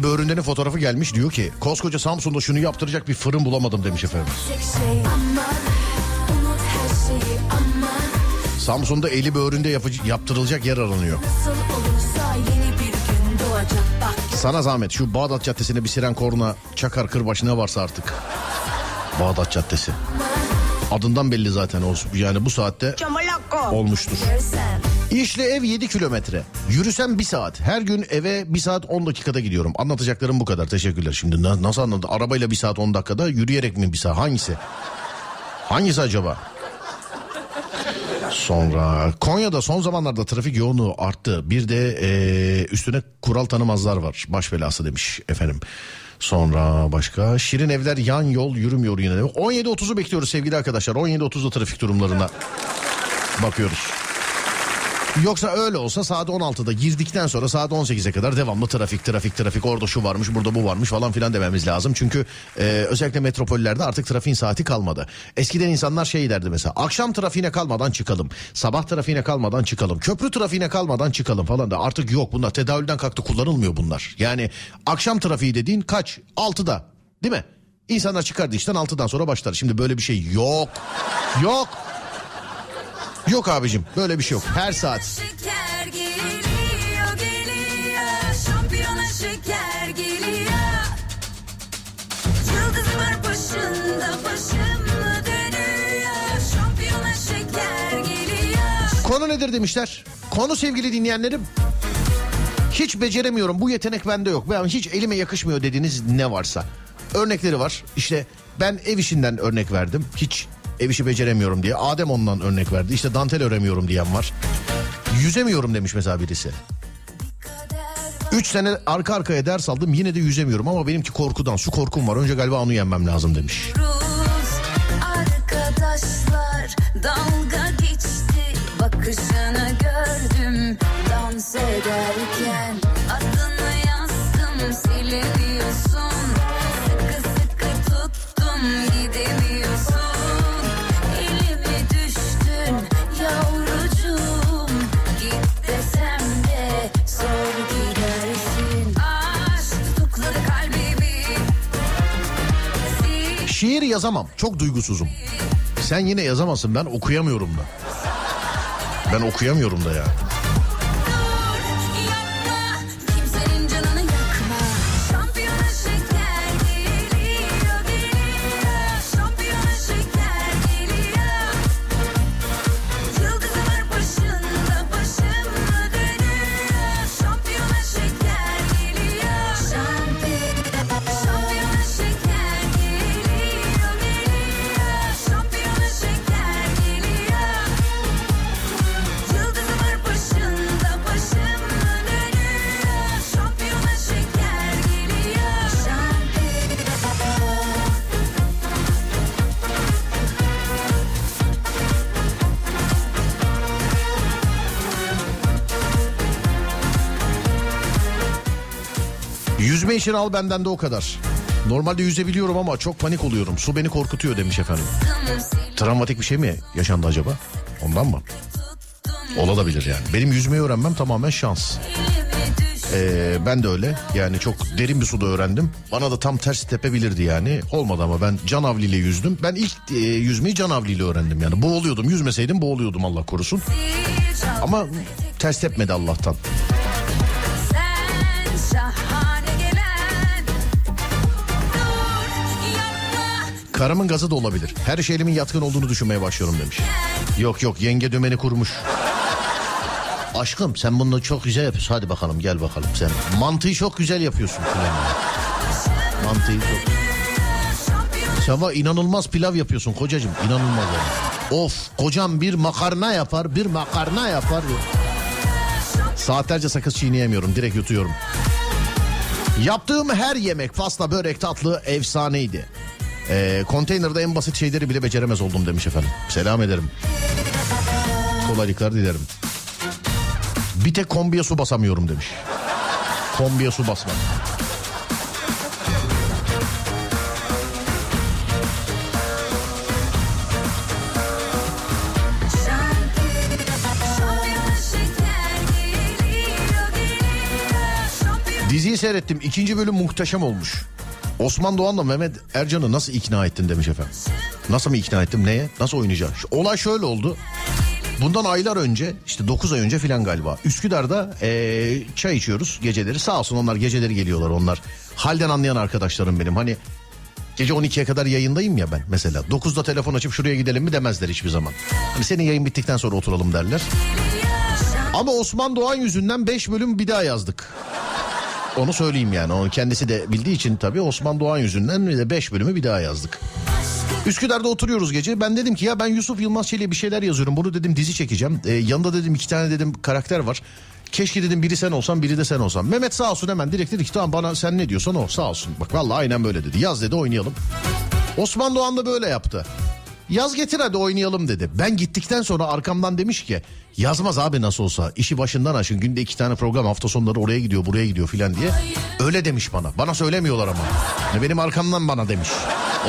S2: Eli böğründenin fotoğrafı gelmiş diyor ki koskoca Samsun'da şunu yaptıracak bir fırın bulamadım demiş efendim.
S5: şey
S2: Samsun'da eli böğründe yapıcı, yaptırılacak yer aranıyor. Sana zahmet şu Bağdat Caddesi'ne bir siren korna çakar kırbaç ne varsa artık. Bağdat Caddesi. Adından belli zaten olsun. Yani bu saatte olmuştur.
S5: görsen
S2: İşle ev 7 kilometre. Yürüsem bir saat. Her gün eve bir saat 10 dakikada gidiyorum. Anlatacaklarım bu kadar. Teşekkürler. Şimdi na- nasıl anladı? Arabayla bir saat 10 dakikada yürüyerek mi bir saat? Hangisi? Hangisi acaba? Sonra Konya'da son zamanlarda trafik yoğunluğu arttı. Bir de eee, üstüne kural tanımazlar var. Baş belası demiş efendim. Sonra başka Şirin Evler yan yol yürümüyor yine. de. 17.30'u bekliyoruz sevgili arkadaşlar. 17.30'da trafik durumlarına bakıyoruz. Yoksa öyle olsa saat 16'da girdikten sonra saat 18'e kadar devamlı trafik trafik trafik orada şu varmış burada bu varmış falan filan dememiz lazım. Çünkü e, özellikle metropollerde artık trafiğin saati kalmadı. Eskiden insanlar şey derdi mesela akşam trafiğine kalmadan çıkalım. Sabah trafiğine kalmadan çıkalım. Köprü trafiğine kalmadan çıkalım falan da artık yok bunlar tedavülden kalktı kullanılmıyor bunlar. Yani akşam trafiği dediğin kaç? 6'da değil mi? İnsanlar çıkardı işten 6'dan sonra başlar. Şimdi böyle bir şey yok. Yok. Yok abicim böyle bir şey yok. Her saat. Konu nedir demişler. Konu sevgili dinleyenlerim. Hiç beceremiyorum bu yetenek bende yok. Ben hiç elime yakışmıyor dediğiniz ne varsa. Örnekleri var. İşte ben ev işinden örnek verdim. Hiç ev işi beceremiyorum diye. Adem ondan örnek verdi. İşte dantel öremiyorum diyen var. Yüzemiyorum demiş mesela birisi. Üç sene arka arkaya ders aldım yine de yüzemiyorum ama benimki korkudan su korkum var. Önce galiba onu yenmem lazım demiş.
S5: Arkadaşlar dalga geçti Bakışını gördüm dans ederken
S2: yazamam. Çok duygusuzum. Sen yine yazamazsın. Ben okuyamıyorum da. Ben okuyamıyorum da ya. İşini al benden de o kadar. Normalde yüzebiliyorum ama çok panik oluyorum. Su beni korkutuyor demiş efendim. Travmatik bir şey mi yaşandı acaba? Ondan mı? Olabilir yani. Benim yüzmeyi öğrenmem tamamen şans. Ee, ben de öyle. Yani çok derin bir suda öğrendim. Bana da tam ters tepebilirdi yani. Olmadı ama ben canavli ile yüzdüm. Ben ilk e, yüzmeyi canavli ile öğrendim yani. Boğuluyordum. Yüzmeseydim boğuluyordum Allah korusun. Ama ters tepmedi Allah'tan.
S5: Yapma
S2: Karımın gazı da olabilir. Her şey elimin yatkın olduğunu düşünmeye başlıyorum demiş. Yok yok yenge dümeni kurmuş. Aşkım sen bunu çok güzel yapıyorsun. Hadi bakalım gel bakalım sen. Mantıyı çok güzel yapıyorsun. Mantıyı çok... Sen var inanılmaz pilav yapıyorsun kocacığım. inanılmaz yani. Of kocam bir makarna yapar bir makarna yapar. Saatlerce sakız çiğneyemiyorum direkt yutuyorum. Yaptığım her yemek pasta börek tatlı efsaneydi. Ee, konteynerde en basit şeyleri bile beceremez oldum demiş efendim. Selam ederim. Kolaylıklar dilerim. Bir tek kombiye su basamıyorum demiş. Kombiye su basmak. Diziyi seyrettim. İkinci bölüm muhteşem olmuş. Osman Doğan'la Mehmet Ercan'ı nasıl ikna ettin demiş efendim. Nasıl mı ikna ettim neye? Nasıl oynayacağım? Olay şöyle oldu. Bundan aylar önce işte 9 ay önce filan galiba Üsküdar'da eee, çay içiyoruz geceleri sağ olsun onlar geceleri geliyorlar onlar. Halden anlayan arkadaşlarım benim hani gece 12'ye kadar yayındayım ya ben mesela 9'da telefon açıp şuraya gidelim mi demezler hiçbir zaman. Hani senin yayın bittikten sonra oturalım derler. Ama Osman Doğan yüzünden 5 bölüm bir daha yazdık. Onu söyleyeyim yani. Onu kendisi de bildiği için tabii Osman Doğan yüzünden de 5 bölümü bir daha yazdık. Üsküdar'da oturuyoruz gece. Ben dedim ki ya ben Yusuf Yılmaz Çelik'e bir şeyler yazıyorum. Bunu dedim dizi çekeceğim. Ee, yanında dedim iki tane dedim karakter var. Keşke dedim biri sen olsan biri de sen olsan. Mehmet sağ olsun hemen direkt dedi ki tamam bana sen ne diyorsan o sağ olsun. Bak vallahi aynen böyle dedi. Yaz dedi oynayalım. Osman Doğan da böyle yaptı. Yaz getir hadi oynayalım dedi. Ben gittikten sonra arkamdan demiş ki yazmaz abi nasıl olsa işi başından aşın günde iki tane program hafta sonları oraya gidiyor buraya gidiyor filan diye. Öyle demiş bana. Bana söylemiyorlar ama. Ya Benim arkamdan bana demiş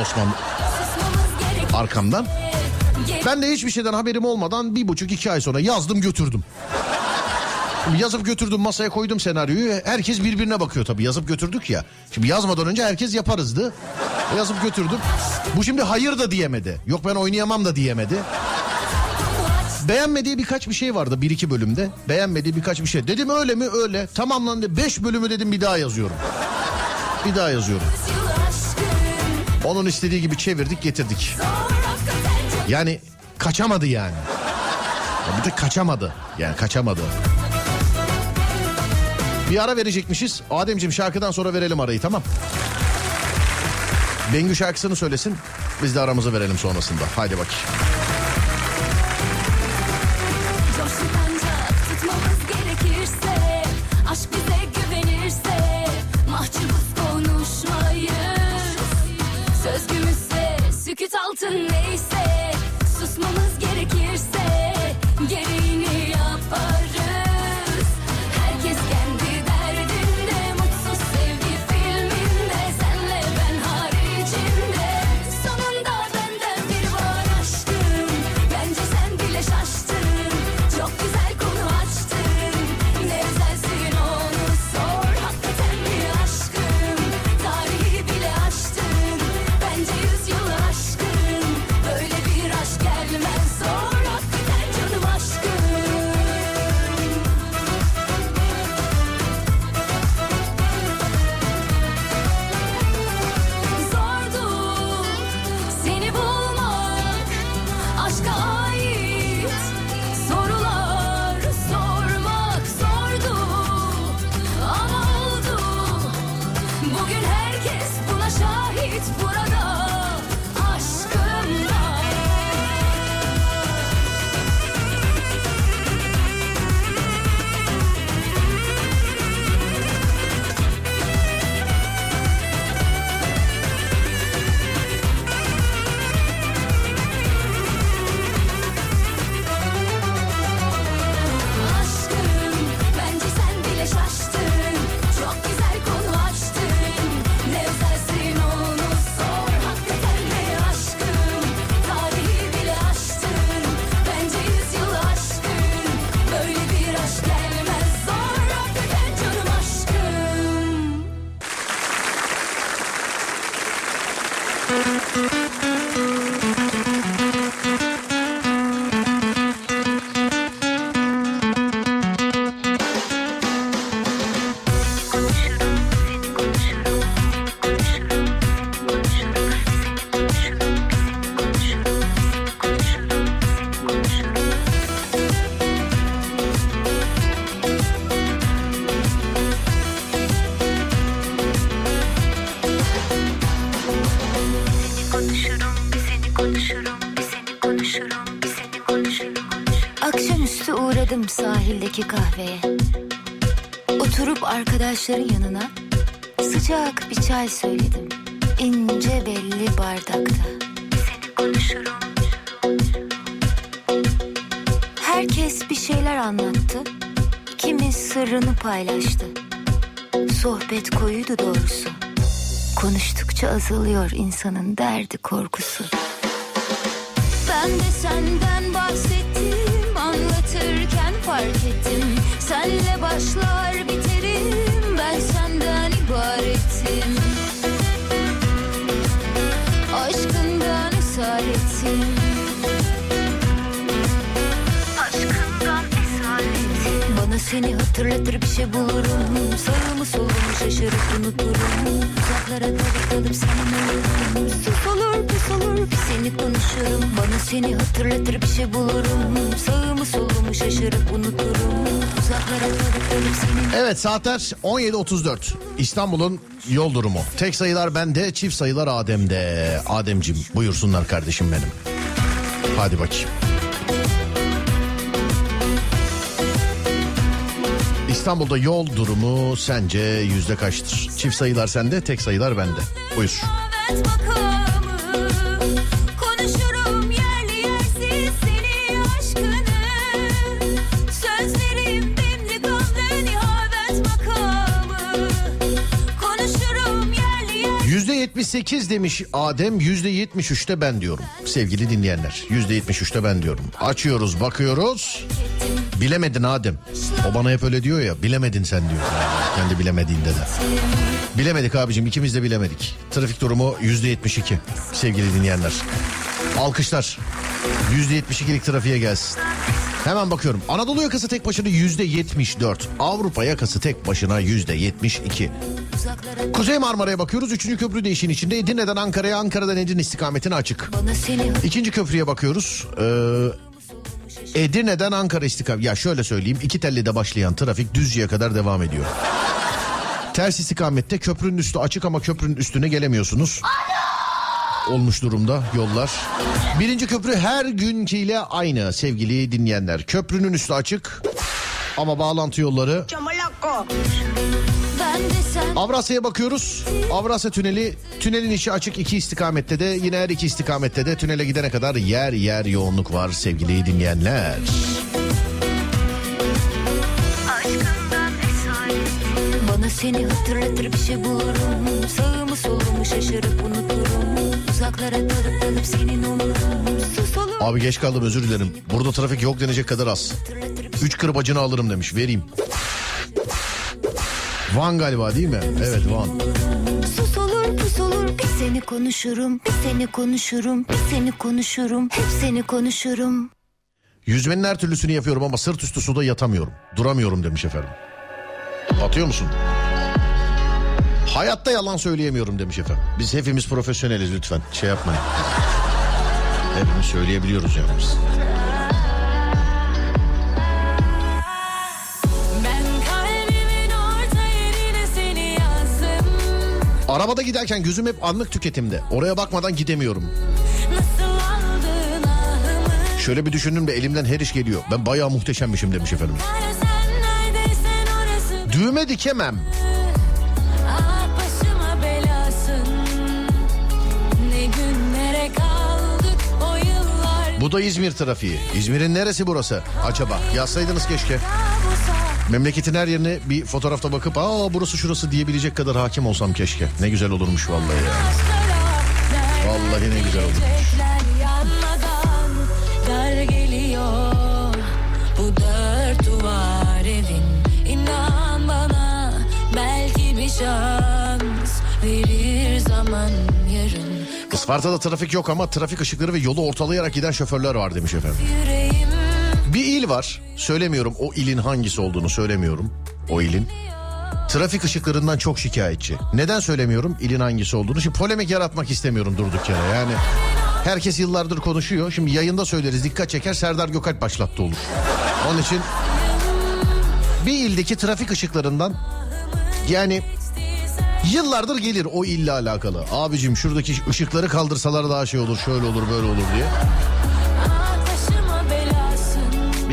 S2: Osman arkamdan. Ben de hiçbir şeyden haberim olmadan bir buçuk iki ay sonra yazdım götürdüm. Yazıp götürdüm masaya koydum senaryoyu. Herkes birbirine bakıyor tabii yazıp götürdük ya. Şimdi yazmadan önce herkes yaparızdı. Yazıp götürdüm. Bu şimdi hayır da diyemedi. Yok ben oynayamam da diyemedi. Beğenmediği birkaç bir şey vardı bir iki bölümde. Beğenmediği birkaç bir şey. Dedim öyle mi öyle. Tamam lan de beş bölümü dedim bir daha yazıyorum. Bir daha yazıyorum. Onun istediği gibi çevirdik getirdik. Yani kaçamadı yani. Ya Bir de kaçamadı. Yani kaçamadı. Bir ara verecekmişiz. Ademciğim şarkıdan sonra verelim arayı tamam. Bengü şarkısını söylesin. Biz de aramızı verelim sonrasında. Haydi bakayım.
S5: Süküt altın neyse Susmamız gerekirse Gereğini
S12: arkadaşların yanına sıcak bir çay söyledim. İnce belli bardakta. Seni konuşurum. Herkes bir şeyler anlattı. Kimi sırrını paylaştı. Sohbet koyuydu doğrusu. Konuştukça azalıyor insanın derdi korkusu.
S5: Ben de senden bahsettim Anlatırken fark ettim Senle başlar senden ibaretim Aşkından esaretim Aşkından esaretim Bana
S12: seni hatırlatır bir şey bulurum. Sana Sağımı solumu şaşırıp unuturum Uzaklara dalıp dalıp senin olurum Sus olur pus olur seni konuşurum Bana seni hatırlatır bir şey bulurum Sağımı solumu şaşırıp unuturum Uzaklara dalıp dalıp senin
S2: Evet saatler 17.34. İstanbul'un yol durumu. Tek sayılar bende, çift sayılar Adem'de. Ademcim buyursunlar kardeşim benim. Hadi bakayım. İstanbul'da yol durumu sence yüzde kaçtır? Çift sayılar sende, tek sayılar bende. Buyur.
S5: Evet makamı Konuşurum yerli yersiz seni aşkını Sözlerim demli gamlı nihavet makamı Konuşurum yerli yersiz
S2: Yüzde 78 demiş Adem, yüzde 73'te ben diyorum. Sevgili dinleyenler, yüzde 73'te ben diyorum. Açıyoruz, bakıyoruz. Bilemedin Adem. O bana hep öyle diyor ya, bilemedin sen diyor. Kendi bilemediğinde de. Bilemedik abicim, ikimiz de bilemedik. Trafik durumu yüzde 72 sevgili dinleyenler. Alkışlar. Yüzde 72'lik trafiğe gelsin. Hemen bakıyorum. Anadolu yakası tek başına yüzde 74. Avrupa yakası tek başına yüzde 72. Kuzey Marmara'ya bakıyoruz. Üçüncü köprü de işin içinde. Edirne'den Ankara'ya, Ankara'dan Edirne istikametine açık. İkinci köprüye bakıyoruz. Ee, Edirne'den Ankara istikamet. Ya şöyle söyleyeyim. iki tellide başlayan trafik Düzce'ye kadar devam ediyor. Ters istikamette köprünün üstü açık ama köprünün üstüne gelemiyorsunuz. Olmuş durumda yollar. Birinci köprü her günkiyle aynı sevgili dinleyenler. Köprünün üstü açık ama bağlantı yolları
S5: sen
S2: Avrasya'ya bakıyoruz. Avrasya Tüneli, tünelin içi açık iki istikamette de yine her iki istikamette de tünele gidene kadar yer yer yoğunluk var sevgili dinleyenler.
S12: Bana seni hatırlatır bir şey bulurum Sağımı solumu şaşırıp unuturum Uzaklara dalıp dalıp senin olurum Sus olur
S2: Abi geç kaldım özür dilerim. Burada trafik yok denecek kadar az. Üç kırbacını alırım demiş vereyim. Van galiba değil mi? Evet Van.
S12: Sus olur pus olur Bir seni konuşurum Bir seni konuşurum Bir seni konuşurum Hep seni konuşurum
S2: Yüzmenin her türlüsünü yapıyorum ama sırt üstü suda yatamıyorum. Duramıyorum demiş efendim. Atıyor musun? Hayatta yalan söyleyemiyorum demiş efendim. Biz hepimiz profesyoneliz lütfen. Şey yapmayın. Hepimiz söyleyebiliyoruz yani biz. Arabada giderken gözüm hep anlık tüketimde. Oraya bakmadan gidemiyorum. Şöyle bir düşündüm de elimden her iş geliyor. Ben bayağı muhteşemmişim demiş efendim. Düğme dikemem.
S5: Ah
S2: Bu da İzmir trafiği. İzmir'in neresi burası acaba? Yazsaydınız keşke. Memleketin her yerine bir fotoğrafta bakıp aa burası şurası diyebilecek kadar hakim olsam keşke. Ne güzel olurmuş vallahi ya. Vallahi ne güzel olurmuş. Isparta'da trafik yok ama trafik ışıkları ve yolu ortalayarak giden şoförler var demiş efendim.
S5: Yüreğim
S2: Bir il var. Söylemiyorum o ilin hangisi olduğunu söylemiyorum. O ilin. Trafik ışıklarından çok şikayetçi. Neden söylemiyorum ilin hangisi olduğunu? Şimdi polemik yaratmak istemiyorum durduk yere. Yani herkes yıllardır konuşuyor. Şimdi yayında söyleriz dikkat çeker Serdar Gökalp başlattı olur. Onun için bir ildeki trafik ışıklarından yani yıllardır gelir o ille alakalı. Abicim şuradaki ışıkları kaldırsalar daha şey olur şöyle olur böyle olur diye.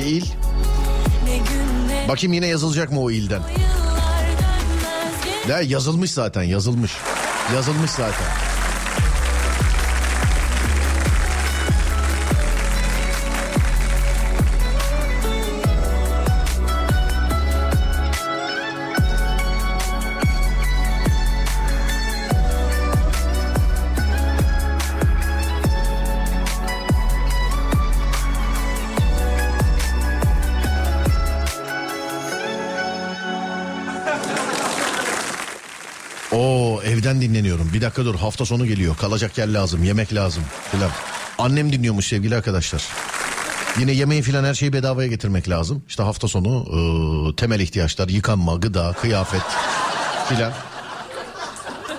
S2: İl. Bakayım yine yazılacak mı o ilden? Ya yazılmış zaten yazılmış. Yazılmış zaten. Bir dakika dur hafta sonu geliyor. Kalacak yer lazım, yemek lazım filan. Annem dinliyormuş sevgili arkadaşlar. Yine yemeği filan her şeyi bedavaya getirmek lazım. İşte hafta sonu e, temel ihtiyaçlar, yıkanma, gıda, kıyafet filan.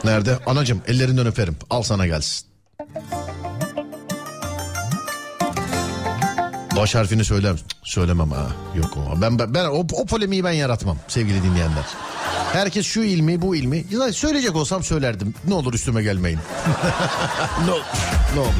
S2: Nerede? Anacım ellerinden öperim. Al sana gelsin. Baş harfini söyler Söylemem ha. Yok o. Ben, ben, ben o, o polemiği ben yaratmam sevgili dinleyenler. Herkes şu ilmi bu ilmi. Ya söyleyecek olsam söylerdim. Ne olur üstüme gelmeyin. ne olur. Ne olur.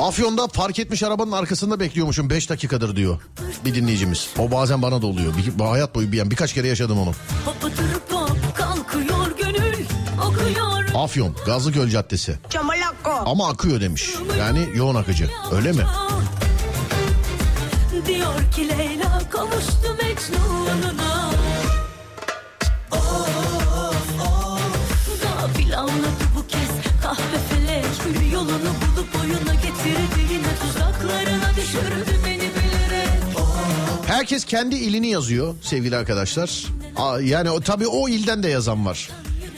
S2: Afyon'da park etmiş arabanın arkasında bekliyormuşum 5 dakikadır diyor bir dinleyicimiz. O bazen bana da oluyor. Bir, hayat boyu bir birkaç kere yaşadım onu. Afyon Gazlıgöl Caddesi.
S5: Çamalako.
S2: Ama akıyor demiş. Yani yoğun akıcı. Öyle mi?
S5: Diyor ki Leyla kavuştu Mecnun'una. Of of Gafil anladı bu kez kahve felek Bir yolunu bulup oyuna getirdi yine tuzaklarına düşürdü beni bilerek.
S2: Herkes kendi ilini yazıyor sevgili arkadaşlar. Aa, Yani o, tabii o ilden de yazan var.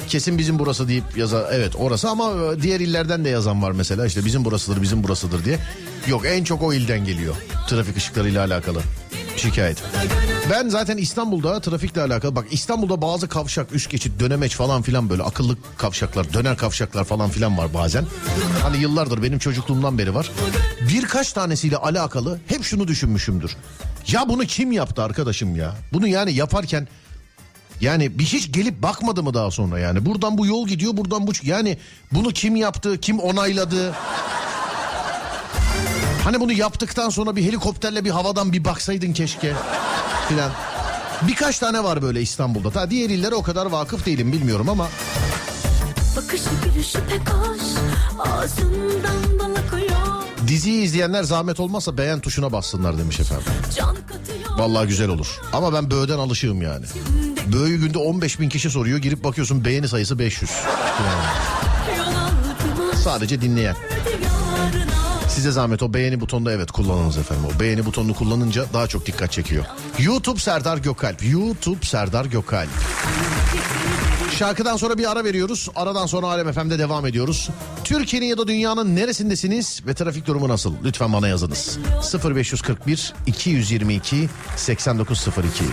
S2: Kesin bizim burası deyip yaza evet orası ama e, diğer illerden de yazan var mesela işte bizim burasıdır bizim burasıdır diye. Yok en çok o ilden geliyor trafik ışıklarıyla alakalı şikayet. Ben zaten İstanbul'da trafikle alakalı bak İstanbul'da bazı kavşak üst geçit dönemeç falan filan böyle akıllı kavşaklar döner kavşaklar falan filan var bazen. Hani yıllardır benim çocukluğumdan beri var. Birkaç tanesiyle alakalı hep şunu düşünmüşümdür. Ya bunu kim yaptı arkadaşım ya? Bunu yani yaparken yani bir hiç gelip bakmadı mı daha sonra yani? Buradan bu yol gidiyor buradan bu... Yani bunu kim yaptı, kim onayladı? Hani bunu yaptıktan sonra bir helikopterle bir havadan bir baksaydın keşke filan. Birkaç tane var böyle İstanbul'da. Ta diğer illere o kadar vakıf değilim bilmiyorum ama
S5: Bakışı gülüşü pek hoş Ağzından bal akıyor
S2: diziyi izleyenler zahmet olmazsa beğen tuşuna bassınlar demiş efendim. Vallahi güzel olur. Ama ben böğden alışığım yani. Böğü günde 15 bin kişi soruyor. Girip bakıyorsun beğeni sayısı 500. Yani.
S5: Yol altıma
S2: Sadece dinleyen. Size zahmet o beğeni butonunu evet kullanınız efendim. O beğeni butonunu kullanınca daha çok dikkat çekiyor. YouTube Serdar Gökalp. YouTube Serdar Gökalp. Şarkıdan sonra bir ara veriyoruz. Aradan sonra Alem FM'de devam ediyoruz. Türkiye'nin ya da dünyanın neresindesiniz ve trafik durumu nasıl? Lütfen bana yazınız. 0541 222 8902.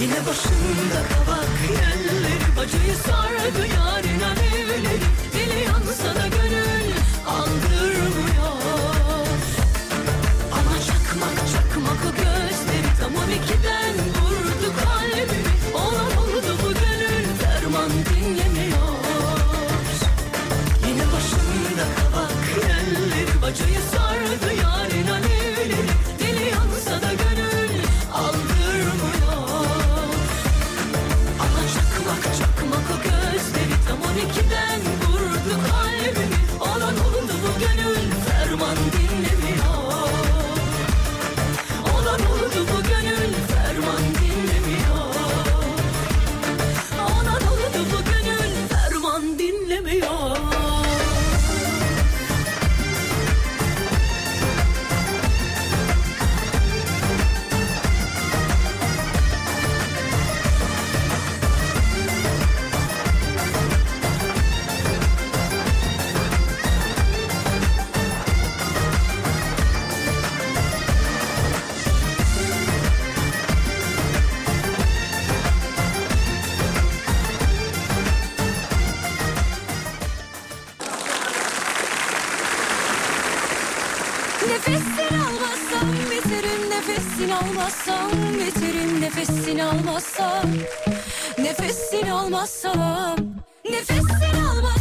S5: Yine başında kabak yerleri Bacayı sardı yarın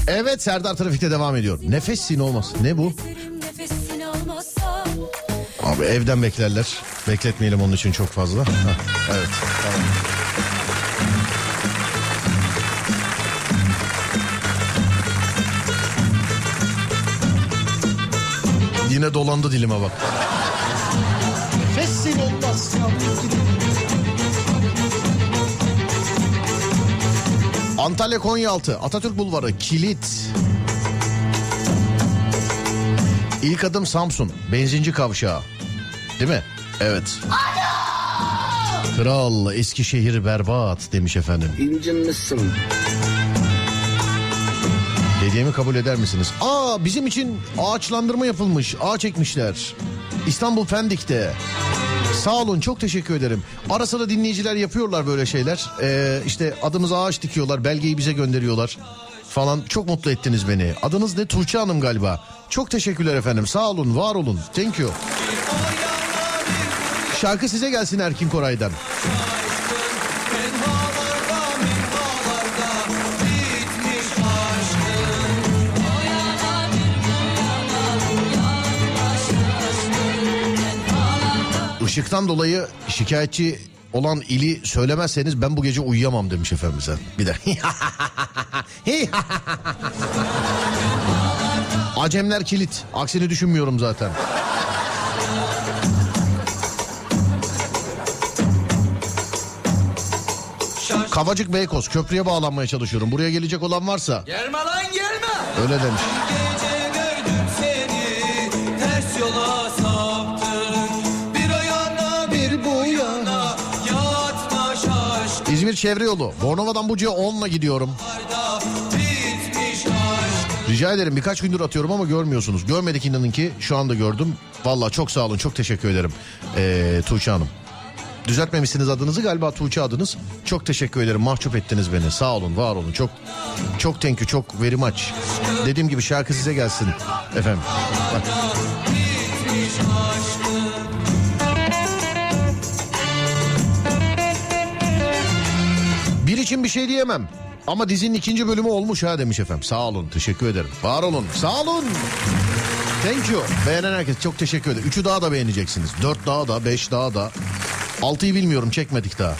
S2: Evet Serdar Trafik'te devam ediyor. Nefes sin olmaz. Ne bu? Abi evden beklerler. Bekletmeyelim onun için çok fazla. Heh, evet tamam. Yine dolandı dilime bak. Nefesin olmazsa Antalya Konyaaltı Atatürk Bulvarı Kilit İlk adım Samsun benzinci kavşağı Değil mi? Evet. Kral Eskişehir berbat demiş efendim.
S13: İncinmişsin.
S2: Hediyemi kabul eder misiniz? Aa bizim için ağaçlandırma yapılmış. Ağaç ekmişler. İstanbul Pendik'te. Sağ olun çok teşekkür ederim. Ara sıra dinleyiciler yapıyorlar böyle şeyler. Ee, işte adımıza ağaç dikiyorlar. Belgeyi bize gönderiyorlar. Falan çok mutlu ettiniz beni. Adınız ne? Tuğçe Hanım galiba. Çok teşekkürler efendim. Sağ olun, var olun. Thank you. Şarkı size gelsin Erkin Koray'dan. Işıktan dolayı şikayetçi olan ili söylemezseniz ben bu gece uyuyamam demiş efendimize. Bir de. Acemler kilit. Aksini düşünmüyorum zaten. Kavacık Beykoz köprüye bağlanmaya çalışıyorum. Buraya gelecek olan varsa
S7: Gelme lan gelme.
S2: öyle demiş.
S7: Gece
S2: İzmir Çevre Yolu. Bornova'dan Buca'ya 10'la gidiyorum. Rica ederim birkaç gündür atıyorum ama görmüyorsunuz. Görmedik inanın ki şu anda gördüm. Valla çok sağ olun çok teşekkür ederim ee, Tuğçe Hanım. Düzeltmemişsiniz adınızı galiba Tuğçe adınız. Çok teşekkür ederim mahcup ettiniz beni. Sağ olun var olun çok çok you çok very much. Dediğim gibi şarkı size gelsin efendim. Bak. Bir için bir şey diyemem. Ama dizinin ikinci bölümü olmuş ha demiş efendim. Sağ olun teşekkür ederim. Var olun sağ olun. Thank you. Beğenen herkes çok teşekkür ederim. Üçü daha da beğeneceksiniz. Dört daha da beş daha da. Altıyı bilmiyorum çekmedik daha.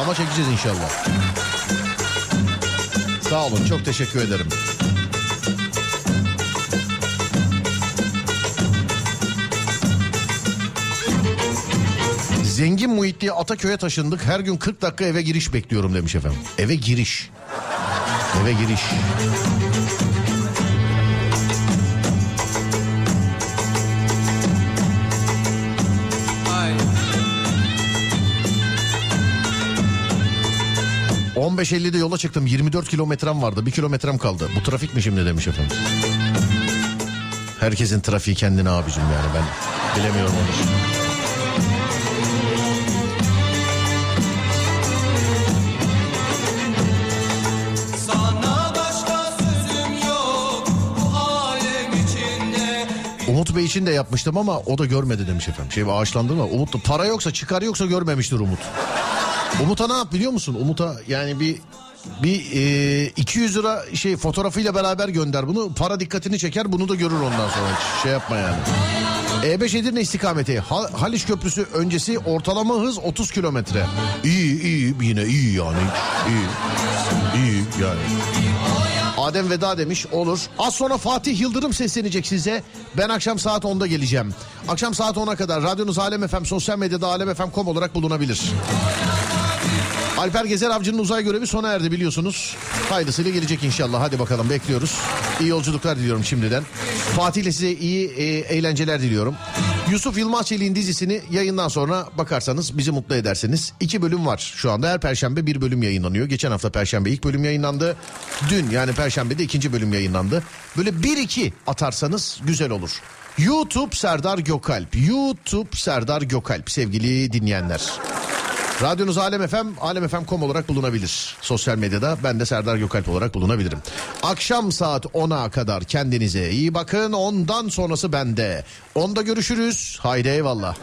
S2: Ama çekeceğiz inşallah. Sağ olun çok teşekkür ederim. Zengin Muhitli'ye Ataköy'e taşındık. Her gün 40 dakika eve giriş bekliyorum demiş efendim. Eve giriş. Eve giriş.
S7: Ay.
S2: 15.50'de yola çıktım. 24 kilometrem vardı. Bir kilometrem kaldı. Bu trafik mi şimdi demiş efendim. Herkesin trafiği kendine abicim yani ben bilemiyorum onu. Umut Bey için de yapmıştım ama o da görmedi demiş efendim. Şey ağaçlandırma. Umut da para yoksa çıkar yoksa görmemiştir Umut. Umut'a ne yap biliyor musun? Umut'a yani bir bir e, 200 lira şey fotoğrafıyla beraber gönder bunu. Para dikkatini çeker bunu da görür ondan sonra. Şey yapma yani. E5 Edirne istikameti Ha- Haliç Köprüsü öncesi ortalama hız 30 kilometre. İyi iyi yine iyi yani. İyi. İyi yani. Adem veda demiş olur. Az sonra Fatih Yıldırım seslenecek size. Ben akşam saat 10'da geleceğim. Akşam saat 10'a kadar radyonuz Alem FM sosyal medyada alemfm.com olarak bulunabilir. Alper Gezer Avcı'nın uzay görevi sona erdi biliyorsunuz. Hayırlısıyla gelecek inşallah. Hadi bakalım bekliyoruz. İyi yolculuklar diliyorum şimdiden. Fatih ile size iyi e, eğlenceler diliyorum. Yusuf Yılmaz Çelik'in dizisini yayından sonra bakarsanız bizi mutlu edersiniz. İki bölüm var şu anda. Her perşembe bir bölüm yayınlanıyor. Geçen hafta perşembe ilk bölüm yayınlandı. Dün yani perşembe de ikinci bölüm yayınlandı. Böyle bir iki atarsanız güzel olur. YouTube Serdar Gökalp. YouTube Serdar Gökalp sevgili dinleyenler. Radyonuz Alem FM, alemfm.com olarak bulunabilir. Sosyal medyada ben de Serdar Gökalp olarak bulunabilirim. Akşam saat 10'a kadar kendinize iyi bakın. Ondan sonrası bende. Onda görüşürüz. Haydi eyvallah.